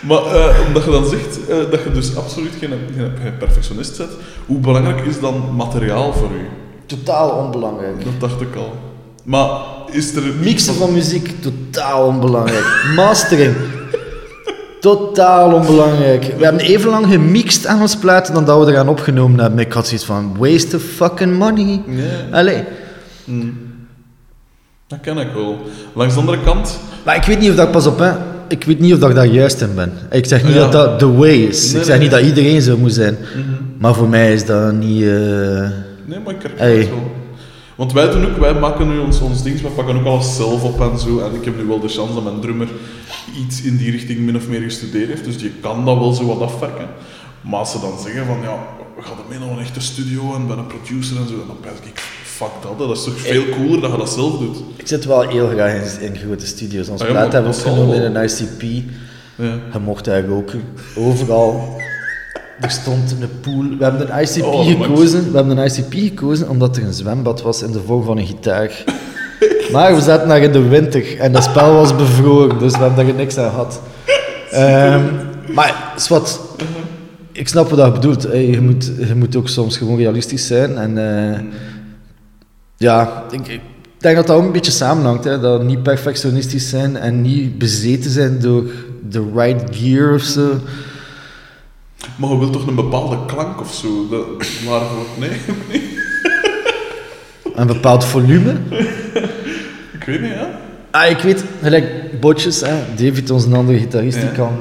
Maar eh, omdat je dan zegt eh, dat je dus absoluut geen, geen, perfectionist bent, hoe belangrijk is dan materiaal voor u? Totaal onbelangrijk. Dat dacht ik al. Maar is er... Mixen van muziek, totaal onbelangrijk. Mastering, totaal onbelangrijk. We hebben even lang gemixt aan ons platen dan dat we er gaan opgenomen hebben. Ik had zoiets van, waste of fucking money. Ja. Allee. Hmm. Dat ken ik wel. Langs de andere kant... Maar ik weet niet of dat, pas op hè, ik weet niet of dat ik daar juist in ben. Ik zeg niet Ja. dat dat the way is. Nee, ik zeg nee. niet dat iedereen zo moet zijn. Maar voor mij is dat niet... eh, Nee, maar ik herken Hey. het wel. Want wij doen ook, wij maken nu ons, ons ding, we pakken ook alles zelf op en zo. En ik heb nu wel de chance dat mijn drummer iets in die richting min of meer gestudeerd heeft. Dus die kan dat wel zo wat afwerken. Maar als ze dan zeggen van, ja, we gaan mee naar een echte studio en bij een producer en zo, dan denk ik, fuck dat, dat is toch veel cooler dat je dat zelf doet. Ik zit wel heel graag in, in grote studio's. Ons Ah ja, plaat maar hebben we opgenomen in een ICP. Ja. Je mocht daar roken. Overal. Er stond een pool. We hebben een ICP Oh, gekozen. We hebben een ICP gekozen omdat er een zwembad was in de vorm van een gitaar. <laughs> Maar we zaten daar in de winter en dat spel was bevroren, dus we hebben daar niks aan gehad. Ehm, maar is wat. Ik snap wat dat bedoelt. Je moet, je moet ook soms gewoon realistisch zijn. En eh, ja, ik, ik denk dat dat ook een beetje samenhangt. Hè? Dat niet perfectionistisch zijn en niet bezeten zijn door de right gear of zo. Maar je wilt toch een bepaalde klank of zo? Dat, waarvoor? <laughs> Nee? <laughs> Een bepaald volume. ik weet niet, hè? Ah, ik weet, gelijk Botjes, hè, David, onze andere gitarist, die Ja. kan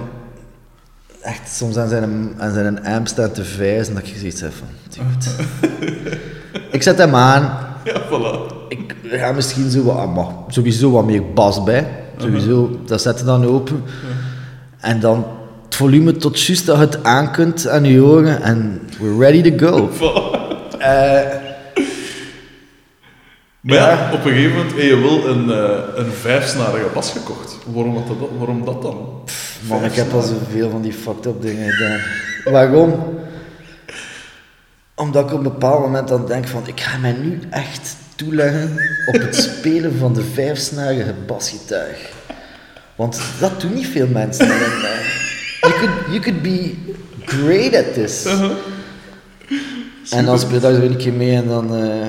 echt soms aan zijn, aan zijn amp staan te vijzen dat je zoiets hebt van, dude. <laughs> ik zet hem aan, <laughs> Ja, voilà. ik ga misschien zo wat, ah, maar sowieso wat meer bas bij, sowieso, dat zet je dan open. En dan het volume tot juist dat je het aan kunt aan je oren en we're ready to go. <laughs> Eh, Maar ja, Ja. op een gegeven moment heb je wel een, eh, een vijfsnarige bas gekocht. Waarom, dat, waarom dat dan? Man, ik heb al zoveel van die fucked up dingen gedaan. Waarom? Omdat ik op een bepaald moment dan denk van, ik ga mij nu echt toeleggen op het <laughs> spelen van de vijfsnarige basgitaar. Want dat doen niet veel mensen. En, you, could, you could be great at this. En dan speel je daar zo een keer mee en dan, eh,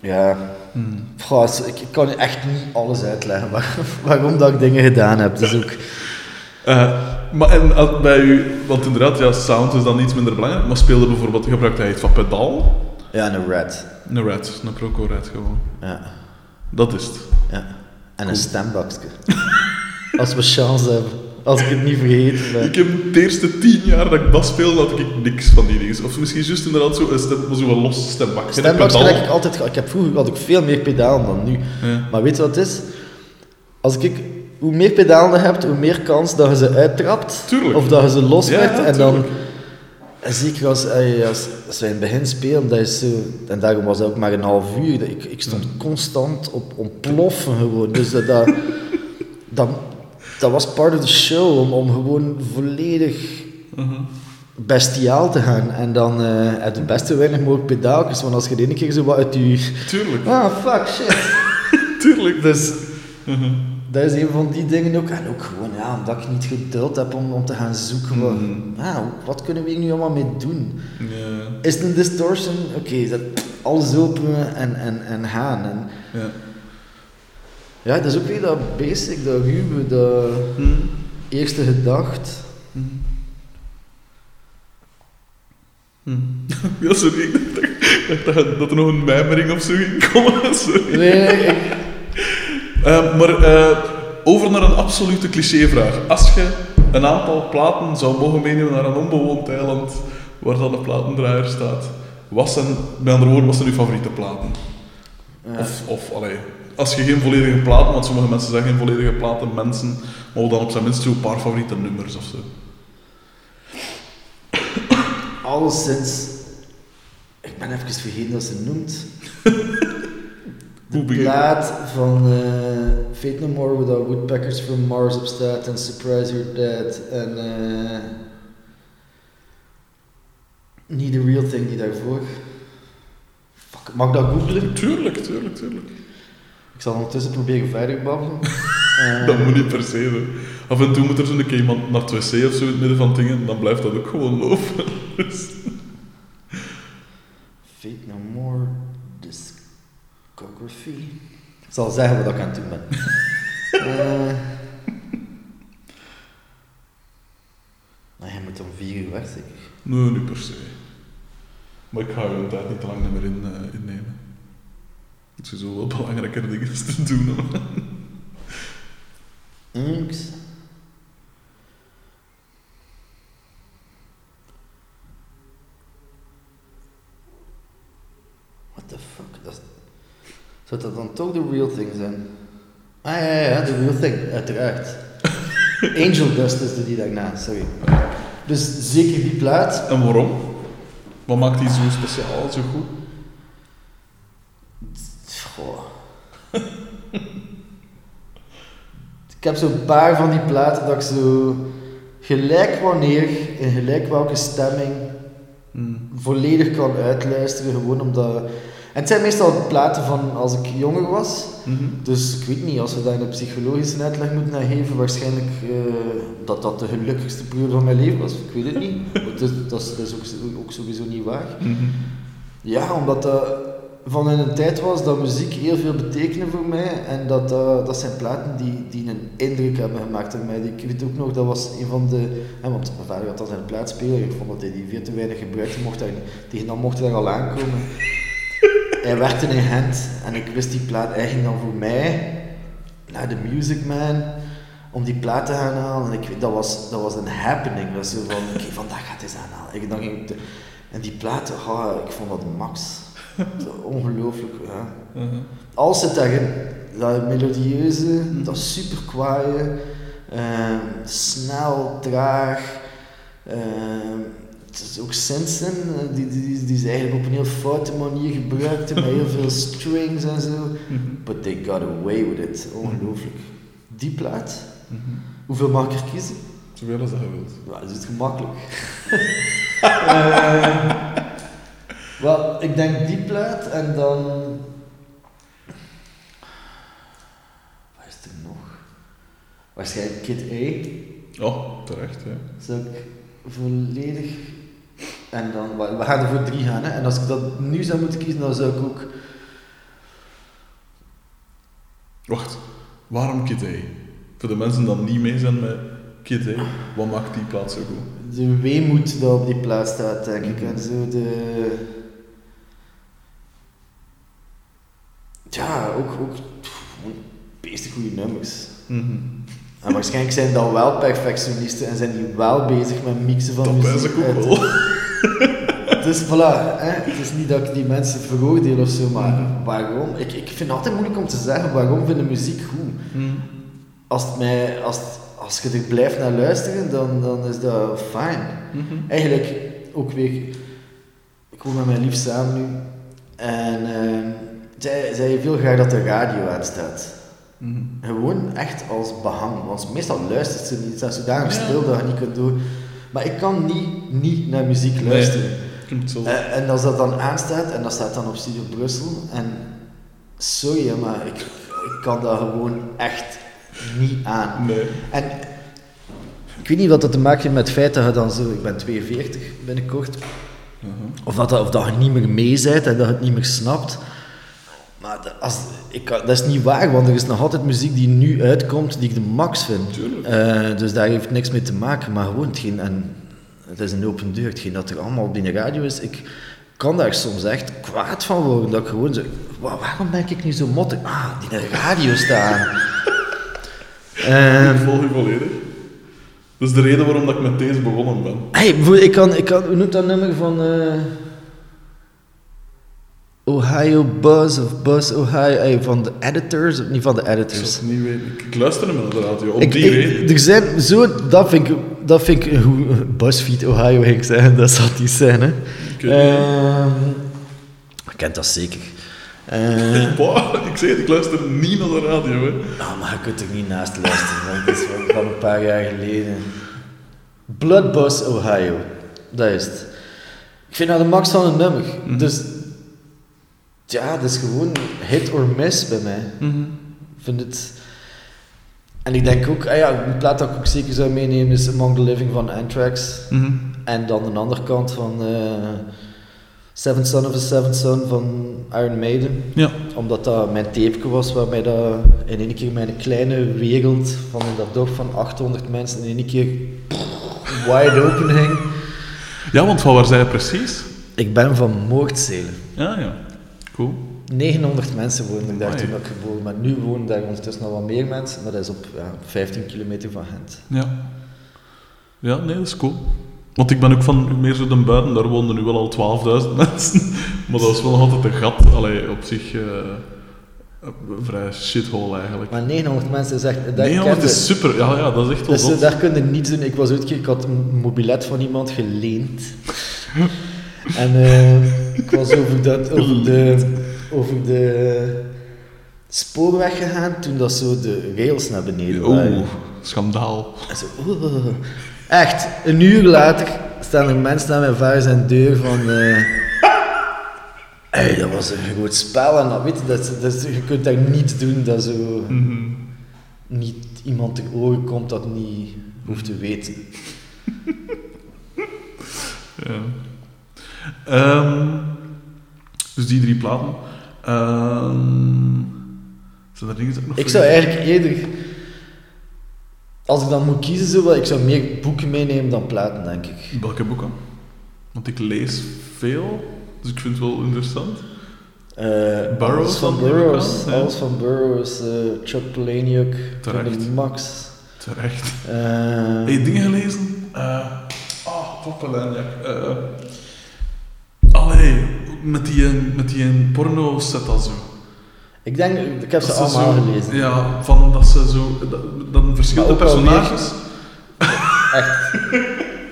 ja... Goh, is- ik, ik kan echt niet alles uitleggen waar- waarom dat ik dingen gedaan heb. Dus ook... Eh, maar en, bij u, want inderdaad, ja, sound is dan iets minder belangrijk, maar speelde bijvoorbeeld, gebruikte hij iets van pedaal? Ja, een red. Een red, een Proco red gewoon. Ja, Dat is het. ja. En een stembakje. <laughs> Als we chance hebben. Als ik het niet vergeten ben. Ik heb de eerste tien jaar dat ik bas speelde, had ik niks van die dingen. Of misschien juist inderdaad zo een, stem, zo een los stembak. Heb ik altijd gehad. Ik heb vroeger had ik veel meer pedalen dan nu. Ja. Maar weet je wat het is? Als ik, hoe meer pedalen je hebt, hoe meer kans dat je ze uittrapt. Tuurlijk. Of dat je ze loswerkt. Ja, en dan... zeker als, eh, als, als wij in het begin spelen, dat is zo, en daarom was dat ook maar een half uur, ik, ik stond constant op ontploffen gewoon. Dus dat, dat, dat, dat was part of the show, om, om gewoon volledig Mhm. bestiaal te gaan. En dan eh het beste weinig mogelijk pedaaltjes, want als je de ene keer zo wat uit je... Tuurlijk, Ah, fuck, shit. <laughs> tuurlijk. Dus Mhm. Dat is een van die dingen ook. En ook gewoon, ja, omdat ik niet geduld heb om, om te gaan zoeken. Wat, Mhm. ja, wat kunnen we hier nu allemaal mee doen? Is het een distortion? Oké, dat alles open en, en, en gaan. En, ja. ja, dat is ook weer dat basic, dat ruwe, dat Mhm. eerste gedacht. Mhm. <laughs> Ja, sorry, ik dacht, ik dacht dat, dat er nog een mijmering of zo ging komen. <laughs> Sorry. Nee, ik, Eh, maar eh, over naar een absolute clichévraag. Als je een aantal platen zou mogen meenemen naar een onbewoond eiland waar dan een platendraaier staat, wat zijn, met andere woorden, wat zijn uw favoriete platen? ja. Of, of allee, als je geen volledige platen, want sommige mensen zijn geen volledige platen, mensen, maar dan op zijn minst zo'n paar favoriete nummers of zo. alleszins... Ik ben even vergeten wat ze noemt. <laughs> De plaat van eh, Fate No More, dat Woodpeckers from Mars op staat en Surprise You're Dead en... eh niet The Real Thing die daarvoor. Fuck, mag ik dat googlen? Tuurlijk, tuurlijk, tuurlijk. Ik zal ondertussen proberen verder babbelen. Eh, <laughs> Dat moet niet per se. hè. af en toe moet er zo'n keer iemand naar het wc of zo in het midden van dingen, en dan blijft dat ook gewoon lopen. <laughs> Dus, Fate No More Ik zal zeggen wat ik aan het doen ben. <laughs> Eh. maar je moet om vier uur weg, zeker? nee, niet per se. Maar ik ga je tijd niet te lang meer in, eh, innemen. Het is zo wel belangrijker dingen te doen. hè. Inks. What the fuck? Dat, zou dat dan toch de real thing zijn? Ah ja, ja, ja, de real thing, uiteraard. <laughs> Angel Dust is de die daarna, sorry. Dus zeker die plaat. En waarom? Wat maakt die zo speciaal, zo goed? Goh. ik heb zo'n paar van die platen dat ik zo gelijk wanneer, in gelijk welke stemming, Hmm. volledig kan uitluisteren. Gewoon omdat. En het zijn meestal platen van als ik jonger was. Mhm. Dus ik weet niet, als we daar een psychologische uitleg moeten naar geven, waarschijnlijk eh, dat dat de gelukkigste periode van mijn leven was. Ik weet het niet. <laughs> Dat, is- dat is, dat is ook, ook sowieso niet waar. Mhm. Ja, omdat dat van in een tijd was dat muziek heel veel betekende voor mij. En dat, dat, dat zijn platen die, die een indruk hebben gemaakt op mij. Ik weet ook nog, dat was een van de... Hè, want mijn vader had altijd een plaatspeler. Ik vond dat hij die veel te weinig gebruikte. Mocht daar, tegen dan mocht hij daar al aankomen. Hij werkte in Gent. En ik wist die plaat... Hij ging dan voor mij naar de Music Man om die plaat te gaan halen. En ik weet, dat was, dat was een happening. Dat was zo van, oké, vandaag gaat hij ze aanhalen. Ik, dan ging en die platen, ah, ik vond dat max. Ongelooflijk, ja. Mhm. Alles zit daarin. Dat melodieuze, dat super kwaaie, ehm, snel, traag. Het is ook eh, die, die, die, ze eigenlijk op een heel foute manier gebruikten, met heel veel strings en zo. Mhm. But they got away with it. Ongelooflijk. Die plaat, Mhm. hoeveel mag ik er kiezen? Zoveel als dat je wilt. Ja, dat is gemakkelijk. <laughs> Eh, Wel, ik denk die plaat en dan. Wat is er nog? Waarschijnlijk Kid A. Oh, terecht, ja. Zou ik volledig. En dan, we we gaan er voor drie gaan, hè? En als ik dat nu zou moeten kiezen, dan zou ik ook. Wacht, waarom Kid A? Voor de mensen die niet mee zijn met Kid A, wat maakt die plaats zo goed? De weemoed dat op die plaat staat, denk ik. En zo de. Ja, ook, ook goede nummers. Mhm. En waarschijnlijk zijn dan wel perfectionisten en zijn die wel bezig met mixen van Dat muziek. ook wel. Dus voilà, hè, het is niet dat ik die mensen veroordeel of zo, maar Mhm. waarom? Ik, ik vind het altijd moeilijk om te zeggen waarom vind ik muziek goed. Mhm. Als, het mij, als, het- als je er blijft naar luisteren, dan, dan is dat fijn. Mhm. Eigenlijk ook weer, ik woon met mijn lief samen nu. En ehm, zij, zij wil graag dat de radio aanstaat. Mhm. Gewoon echt als behang. Want meestal luistert ze niet. Het staat zodanig Ja. stil dat je niet kunt doen. Maar ik kan niet, niet naar muziek luisteren. Zo. Eh, en als dat dan aanstaat, en dat staat dan op Studio Brussel, en sorry, maar ik, ik kan dat gewoon echt niet aan. Nee. En ik weet niet wat dat te maken heeft met het feit dat je dan zo, ik ben 42 binnenkort, Mhm. of dat, of dat je niet meer mee bent en dat je het niet meer snapt. Maar dat, als, ik, dat is niet waar, want er is nog altijd muziek die nu uitkomt die ik de max vind. Eh, dus daar heeft niks mee te maken, maar gewoon hetgeen, en het is een open deur, hetgeen dat er allemaal op die radio is, ik kan daar soms echt kwaad van worden, dat ik gewoon zo, "Wa- waarom ben ik nu zo mottig? Ah, die radio staan. <laughs> Ik volg je volledig. Dat is de reden waarom dat ik met deze begonnen ben. Hey, ik kan, ik kan, hoe noemt dat nummer van eh, Ohio Buzz of Buzz Ohio, hey, van de editors, of niet van de Ik editors. het niet weten. Ik, ik luister hem naar de radio, op Ik, die ik- reden. er zijn zo, dat vind ik, dat vind ik, hoe BuzzFeed Ohio ging ik dat zal die zijn, hè. Ik. Ehm, kent dat zeker. <laughs> Eh, Boah, ik zeg het, ik luister niet naar de radio. Hè. Ah, maar je kunt er niet naast luisteren, want het is van, van een paar jaar geleden. Bloodbus Ohio, dat is het. Ik vind dat de max van een nummer. Mhm. Dus, ja, dat is gewoon hit or miss bij mij. Mhm. Ik vind het... En ik denk ook, ah ja, een plaat dat ik ook zeker zou meenemen is Among the Living van Anthrax. Mhm. En dan de andere kant van eh Seventh Son of a Seventh Son van Iron Maiden. Ja. Omdat dat mijn tapeje was waarmee dat in één keer mijn kleine wereld van in dat dorp van 800 mensen in één keer wide open ging. ja, want van waar zei je precies? Ik ben van Moordzelen. Ja, ja. Cool. 900 mensen woonden daar Amai. toen ik geboren ben. Nu wonen daar ondertussen nog wat meer mensen, maar dat is op ja, 15 kilometer van Gent. Ja. Ja, nee, dat is cool. Want ik ben ook van meer zo dan buiten, daar woonden nu wel al 12.000 <laughs> mensen. Maar dat is wel nog altijd een gat. Allee, op zich een vrij shithole eigenlijk. Maar 900 mensen is echt... Dat Nee, kende- dat is super. Ja, ja, dat is echt wel Dus eh, daar kun je niets doen. Ik was ooit ik had een mobilet van iemand geleend. <laughs> en eh, ik was over, dat, over, de, over de spoorweg gegaan toen dat zo de rails naar beneden waren. Oeh, schandaal. En zo, oeh. Echt, een uur later staan er mensen aan mijn vader zijn deur van... eh hey, dat was een groot spel en dat, weet je, dat, dat, je kunt daar niets doen dat zo Mhm. niet iemand ter oren komt dat niet hoeft te weten. Ja. Ehm, dus die drie platen. Ehm, zijn er dingen dat ik nog Ik zou eigenlijk eerder, als ik dan moet kiezen, zo, ik zou meer boeken meenemen dan platen, denk ik. Welke boeken? Want ik lees veel, dus ik vind het wel interessant. Eh, Burroughs van Burroughs, alles van Burroughs, eh, Chuck Palahniuk, Max. Terecht. eh, Heb je dingen gelezen? Eh oh, Poppelenjak. Uh, allee, met die, met die porno set al zo. ik denk, ik heb ze Dat allemaal zo- gelezen. Ja, van dat ze zo... dat- Dan verschillende personages... Echt.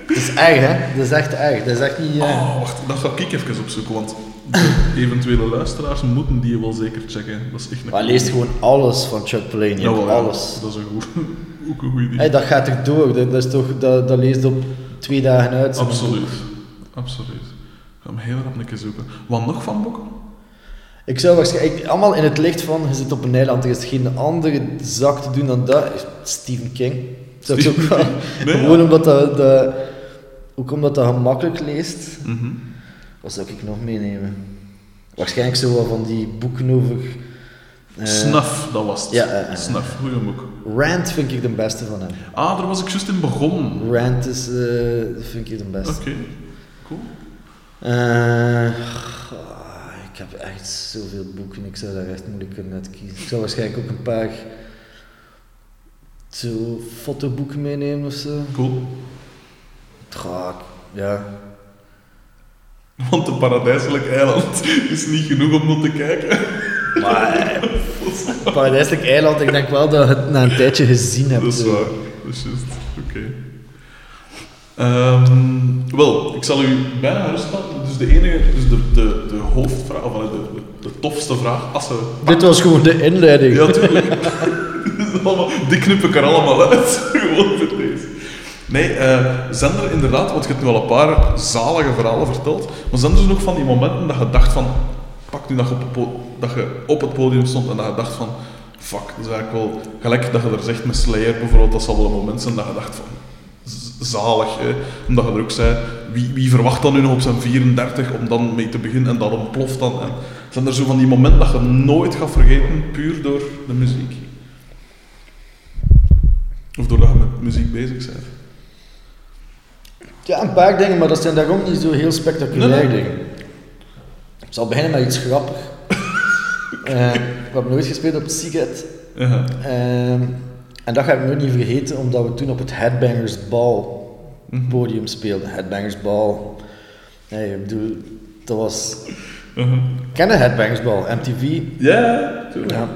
Dat is erg, hè? Dat is echt erg. Dat is echt niet... eh, Oh, wacht, dat ga ik even opzoeken, want de <laughs> eventuele luisteraars moeten die wel zeker checken. Dat is echt een Maar leest gewoon alles van Chuck Palahniuk, ja, alles. Dat is een goed, <laughs> ook een goed idee. Hey, dat gaat er door, dat, dat, is toch, dat, dat leest op twee dagen uit. Absoluut. Absoluut. Ik ga hem heel rap een zoeken. Wat nog van boeken? Ik zou waarschijnlijk, allemaal in het licht van, je zit op een eiland, er is geen andere zak te doen dan dat. Stephen King. Dat is ook wel. Nee, gewoon ja. omdat dat, dat, ook omdat dat gemakkelijk leest. Mhm. Wat zou ik nog meenemen? Waarschijnlijk zo wat van die boeken over... eh, Snuff, dat was het. ja, eh. Snuff, goeie boek. Rand vind ik de beste van hem. Ah, daar was ik juist in begonnen. Rand is, vind ik de beste. Oké, cool. Eh, ik heb echt zoveel boeken, ik zou daar echt moeilijk kunnen uit kiezen. Ik zou waarschijnlijk ook een paar zo fotoboeken meenemen of zo. Cool. Goh, ja. Want een paradijselijk eiland is niet genoeg om naar te kijken. Maar <laughs> Paradijselijk Eiland, ik denk wel dat je het na een tijdje gezien hebt. Dat is waar. Dat is juist. Oké. Ehm, wel, ik zal u bijna gerust laten. Dus de enige, dus de, de, de hoofdvraag, of de, de, de tofste vraag, als. Dit was gewoon de inleiding. Ja, tuurlijk. Dat is <laughs> allemaal- Die knip ik er allemaal uit. <laughs> Gewoon voor deze. Nee, eh, zijn er inderdaad, want je hebt nu al een paar zalige verhalen verteld, maar zijn er dus nog van die momenten dat je dacht van, pak nu dat je op het, po- dat je op het podium stond en dat je dacht van, fuck, dat is eigenlijk wel, gelijk dat je er zegt met Slayer bijvoorbeeld, dat zal wel een moment zijn dat je dacht van, zalig, hè? omdat je er ook zei, wie, wie verwacht dan nu nog op zijn 34 om dan mee te beginnen en dat ontploft dan. En zijn er zo van die momenten dat je nooit gaat vergeten, puur door de muziek? Of doordat je met muziek bezig bent? Ja, een paar dingen, maar dat zijn daarom niet zo heel spectaculaire Nee, nee. dingen. Ik zal beginnen met iets grappigs. <laughs> Eh, ik heb nooit gespeeld op Seagate. Ehm, en dat ga ik nooit niet vergeten, omdat we toen op het Headbangers Ball Mhm. podium speelden. Headbangers Ball. Nee, ik bedoel, dat was... Mhm. Ken je Headbangers Ball? MTV? Ja, tuurlijk. Ja.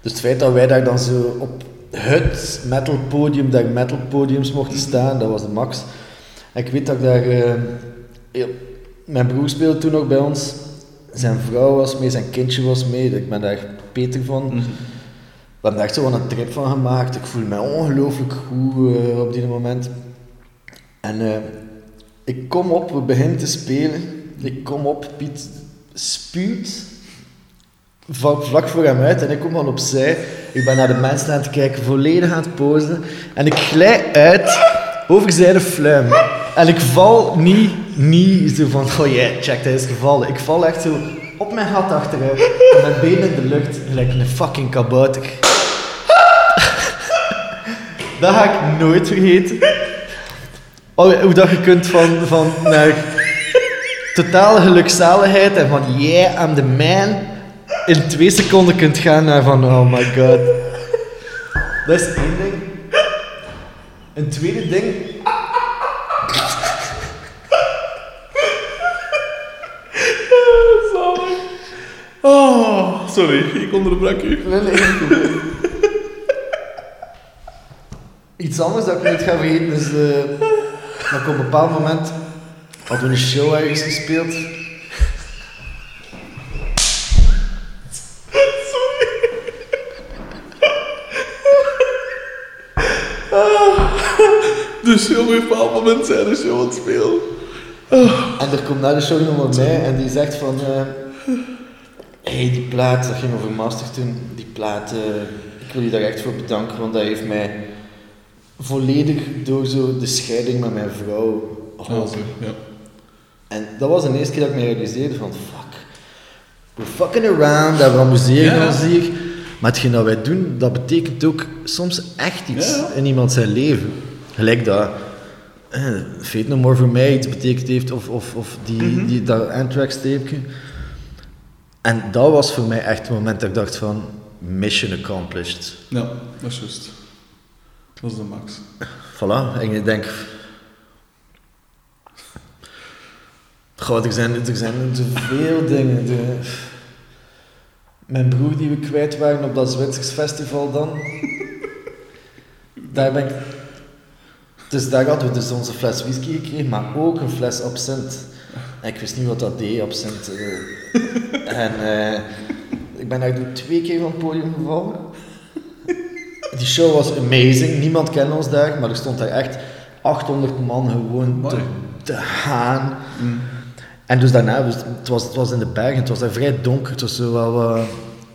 Dus het feit dat wij daar dan zo op het metal podium, daar metal podiums mochten staan, dat was de max. En ik weet dat ik daar... eh, mijn broer speelde toen nog bij ons. Zijn vrouw was mee, zijn kindje was mee. Ik ben daar Peter van. Mhm. We hebben echt zo een trip van gemaakt. Ik voel me ongelooflijk goed eh, op die moment. En eh, ik kom op, we beginnen te spelen. Ik kom op, Piet spuwt. vlak, voor hem uit en ik kom dan opzij. Ik ben naar de mensen aan het kijken, volledig aan het posen. En ik glij uit over zijde fluim. En ik val niet, niet zo van, oh ja, check, hij is gevallen. Ik val echt zo op mijn gat achteruit. En mijn benen in de lucht, gelijk een fucking kabouter. Dat ga ik nooit vergeten. Oh, hoe dat je kunt van, van naar totale gelukzaligheid en van yeah, I'm the man, in twee seconden kunt gaan naar van oh my god. Dat is één ding. Een tweede ding. Oh, sorry, ik onderbrak u. Nee, nee. Iets anders dat ik niet ga vergeten is eh, dat ik op een bepaald moment hadden we een show ergens gespeeld. Dus op een bepaald moment zijn de show aan het spelen. En er komt na de show iemand bij mij en die zegt van... eh hey, die plaat, dat ging over Master toen. Die plaat, eh, ik wil je daar echt voor bedanken, want dat heeft mij volledig door zo de scheiding met mijn vrouw Oh, ja. En dat was de eerste keer dat ik me realiseerde van fuck, we're fucking around, dat we amuseren Ja. ons hier. Maar hetgeen dat wij doen, dat betekent ook soms echt iets in iemand zijn leven. Gelijk dat eh, Fate No More voor mij iets betekend heeft, of, of, of die, Mhm. die, dat Anthrax-tapeje. En dat was voor mij echt het moment dat ik dacht van, mission accomplished. ja, dat is juist. Dat is de max. Voilà, en ik denk... Goh, er zijn, er zijn zoveel dingen. De, mijn broer die we kwijt waren op dat Zwitsers festival dan. Daar ben ik... Dus daar hadden we dus onze fles whisky gekregen, maar ook een fles absint. En ik wist niet wat dat deed, absint. eh. en eh, ik ben daar twee keer van het podium gevallen. Die show was amazing. Niemand kende ons daar, maar er stond daar echt 800 man gewoon te, te gaan. Mm. En dus daarna, dus het, was, het was in de bergen, het was daar vrij donker. Het was zo wel wat...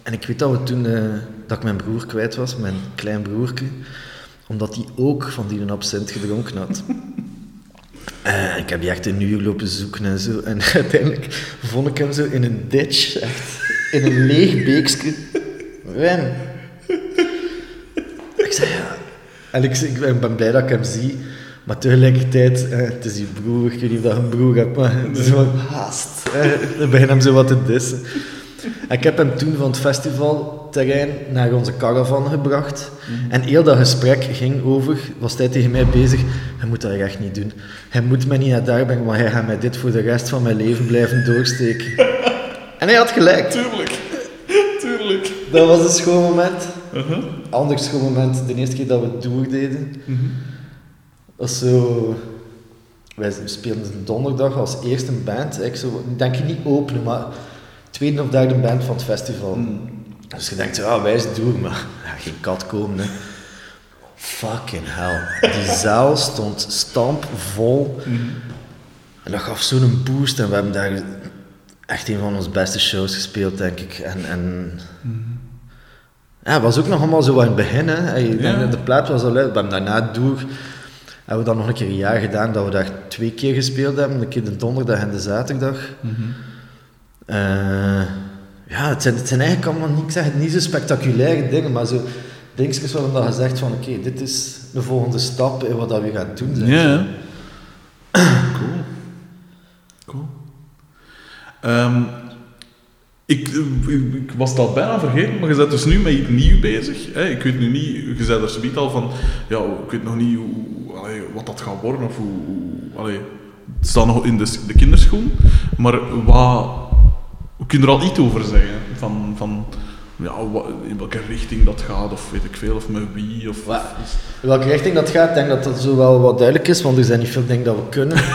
En ik weet dat we toen, eh, dat ik mijn broer kwijt was, mijn klein broertje, omdat hij ook van die absint gedronken had. <laughs> Eh, ik heb die echt een uur lopen zoeken en zo. En <laughs> uiteindelijk vond ik hem zo in een ditch, echt in een leeg beekje. <laughs> Wijn. Ik zei ja. En ik, ik ben, blij dat ik hem zie. Maar tegelijkertijd, eh, het is je broer, ik weet niet of dat een broer hebt, maar het is wel haast. Eh, dan begin hem zo wat te dissen. En ik heb hem toen van het festivalterrein naar onze caravan gebracht. En heel dat gesprek ging over, was hij tegen mij bezig, hij moet dat echt niet doen. Hij moet mij niet naar daar brengen, maar hij gaat mij dit voor de rest van mijn leven blijven doorsteken. <laughs> En hij had gelijk. Tuurlijk. Tuurlijk. Dat was een schoon moment. Uh-huh. Ander schoon moment, de eerste keer dat we het doordeden, Mhm. was zo... Wij speelden een donderdag als eerste band. Ik, zo, denk je niet openen, maar tweede of derde band van het festival. Mm. Dus je denkt, ja, wij zijn door, maar <laughs> ja, geen kat komen. Hè. Fucking hell. Die zaal stond stampvol. Mhm. En dat gaf zo'n boost. En we hebben daar echt een van onze beste shows gespeeld, denk ik. En, en ja, het was ook nog allemaal zo aan het begin. Hè. Hey, Ja. De plaat was al uit. We hebben daarna door. Hebben we dan nog een keer een jaar gedaan dat we daar twee keer gespeeld hebben. Een keer de donderdag en de zaterdag. Mhm. Eh, ja, het zijn, het zijn eigenlijk allemaal niet, ik zeg het, niet zo spectaculaire dingen, maar zo dingetjes waarvan dat je zegt van oké, dit is de volgende stap in wat dat we gaan doen. Zeg. Ja. Cool. Ehm, ik, ik, ik was al bijna vergeten, maar je bent dus nu met iets nieuws bezig. Hè? Ik weet nu niet, je zei er zoiets al van, ja, ik weet nog niet hoe, allee, wat dat gaat worden of hoe, allee, het staat nog in de, de kinderschoen. Maar wat, we kunnen er al iets over zeggen, van, van ja, wat, in welke richting dat gaat, of weet ik veel, of met wie, of... Wat? In welke richting dat gaat, ik denk dat dat zo wel wat duidelijk is, want er zijn niet veel dingen dat we kunnen. <laughs>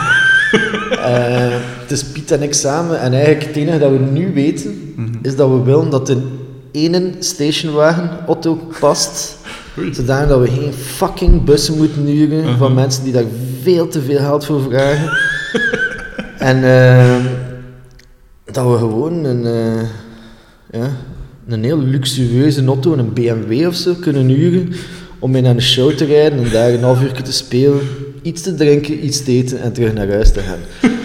Eh, het is Piet en ik samen en eigenlijk het enige dat we nu weten, Mhm. is dat we willen dat in ene stationwagen Otto past. Zodanig dat we geen fucking bussen moeten huren Mhm. van mensen die daar veel te veel geld voor vragen. <laughs> en eh, dat we gewoon een, eh, ja, een heel luxueuze auto, een BMW of zo, kunnen huren om mee naar een show te rijden en daar een half uur te spelen, iets te drinken, iets te eten en terug naar huis te gaan. <laughs>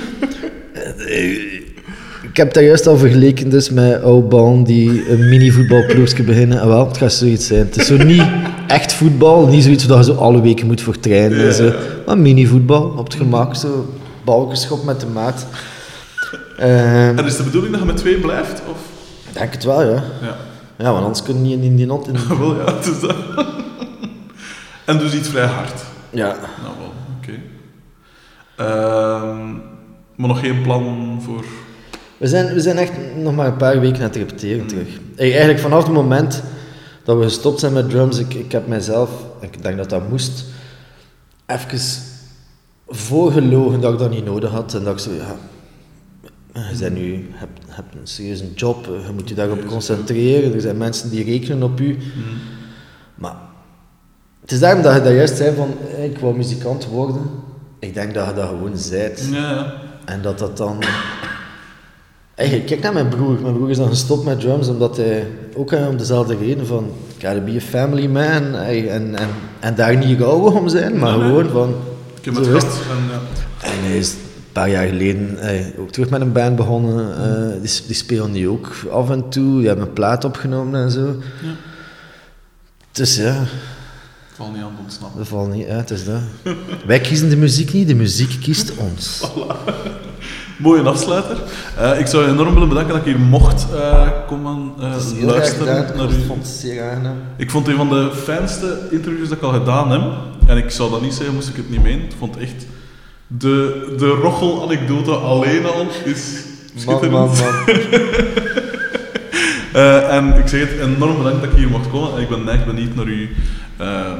Ik heb daar juist al vergeleken dus met oude die een mini-voetbalploegje beginnen. En wel, het gaat zoiets zijn. Het is zo niet echt voetbal, niet zoiets waar je zo alle weken moet voor trainen. en zo. Maar mini-voetbal, op het gemak, zo balgeschop met de maat. Uh, En is de bedoeling dat je met twee blijft? Of? ik denk het wel, ja. Ja. Ja, want anders kun je niet in die not in. <laughs> Wel ja, het is dat. en dus iets vrij hard. Ja. Nou wel, oké. Ehm, maar nog geen plan voor... We zijn, we zijn echt nog maar een paar weken aan het repeteren terug. Ey, Eigenlijk vanaf het moment dat we gestopt zijn met drums, ik, ik heb mijzelf, ik denk dat dat moest, even voorgelogen dat ik dat niet nodig had. En dat ik zo, ja, je bent nu, je hebt, je hebt een serieuze job, je moet je daarop concentreren, er zijn mensen die rekenen op u. Maar het is daarom dat je dat juist zei van, ik wou muzikant worden. Ik denk dat je dat gewoon zijt. Ja. En dat dat dan... Hey, kijk naar mijn broer. Mijn broer is dan gestopt met drums omdat hij ook eh, om dezelfde reden van gotta be a family man en, en, en daar niet gauw om zijn, maar Nee, gewoon van Ik heb het gehad. En, ja. En hij is een paar jaar geleden ook terug met een band begonnen. eh, die, die spelen nu ook af en toe. Die hebben een plaat opgenomen en zo. Ja. Dus ja, val niet aan het ontsnappen. dat valt niet uit. Dus dat. Wij kiezen de muziek niet, de muziek kiest ons. Mooie afsluiter. Eh, ik zou je enorm willen bedanken dat ik hier mocht eh, komen eh, is luisteren gedaan. naar Ik u. vond het zeer aangenaam. Ik vond het een van de fijnste interviews dat ik al gedaan heb. En ik zou dat niet zeggen, moest ik het niet menen. Ik vond echt... De, de rochel-anekdote alleen al is Man, schitterend. man, man. <laughs> Eh, en ik zeg het, enorm bedankt dat ik hier mocht komen. En ik ben echt benieuwd naar uw eh,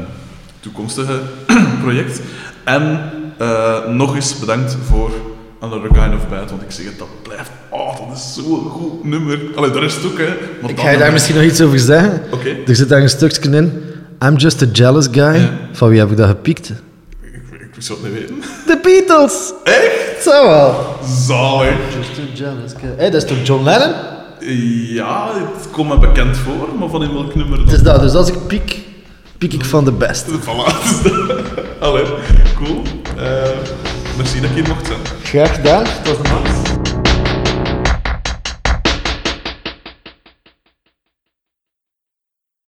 toekomstige <clears throat> project. En eh, nog eens bedankt voor Another Kind of Bad. Want ik zeg het, dat blijft... Oh, dat is zo'n goed nummer. Allee, de rest ook, hè. Maar Ik ga je daar misschien nog iets over zeggen. Oké. Er zit daar een stukje in. I'm just a jealous guy. Van wie heb ik dat gepikt? Ik, zou het niet weten. De Beatles! Echt? Zo wel. Zalig. Just a jealous guy. Hé, dat is toch John Lennon? Ja, het komt me bekend voor, maar van in welk nummer dan? Het is dat. Dus als ik piek, piek ik van de beste. Voilà, dat. <laughs> Allee, cool. Eh, merci dat ik hier mocht zijn. Graag gedaan. Tot de max.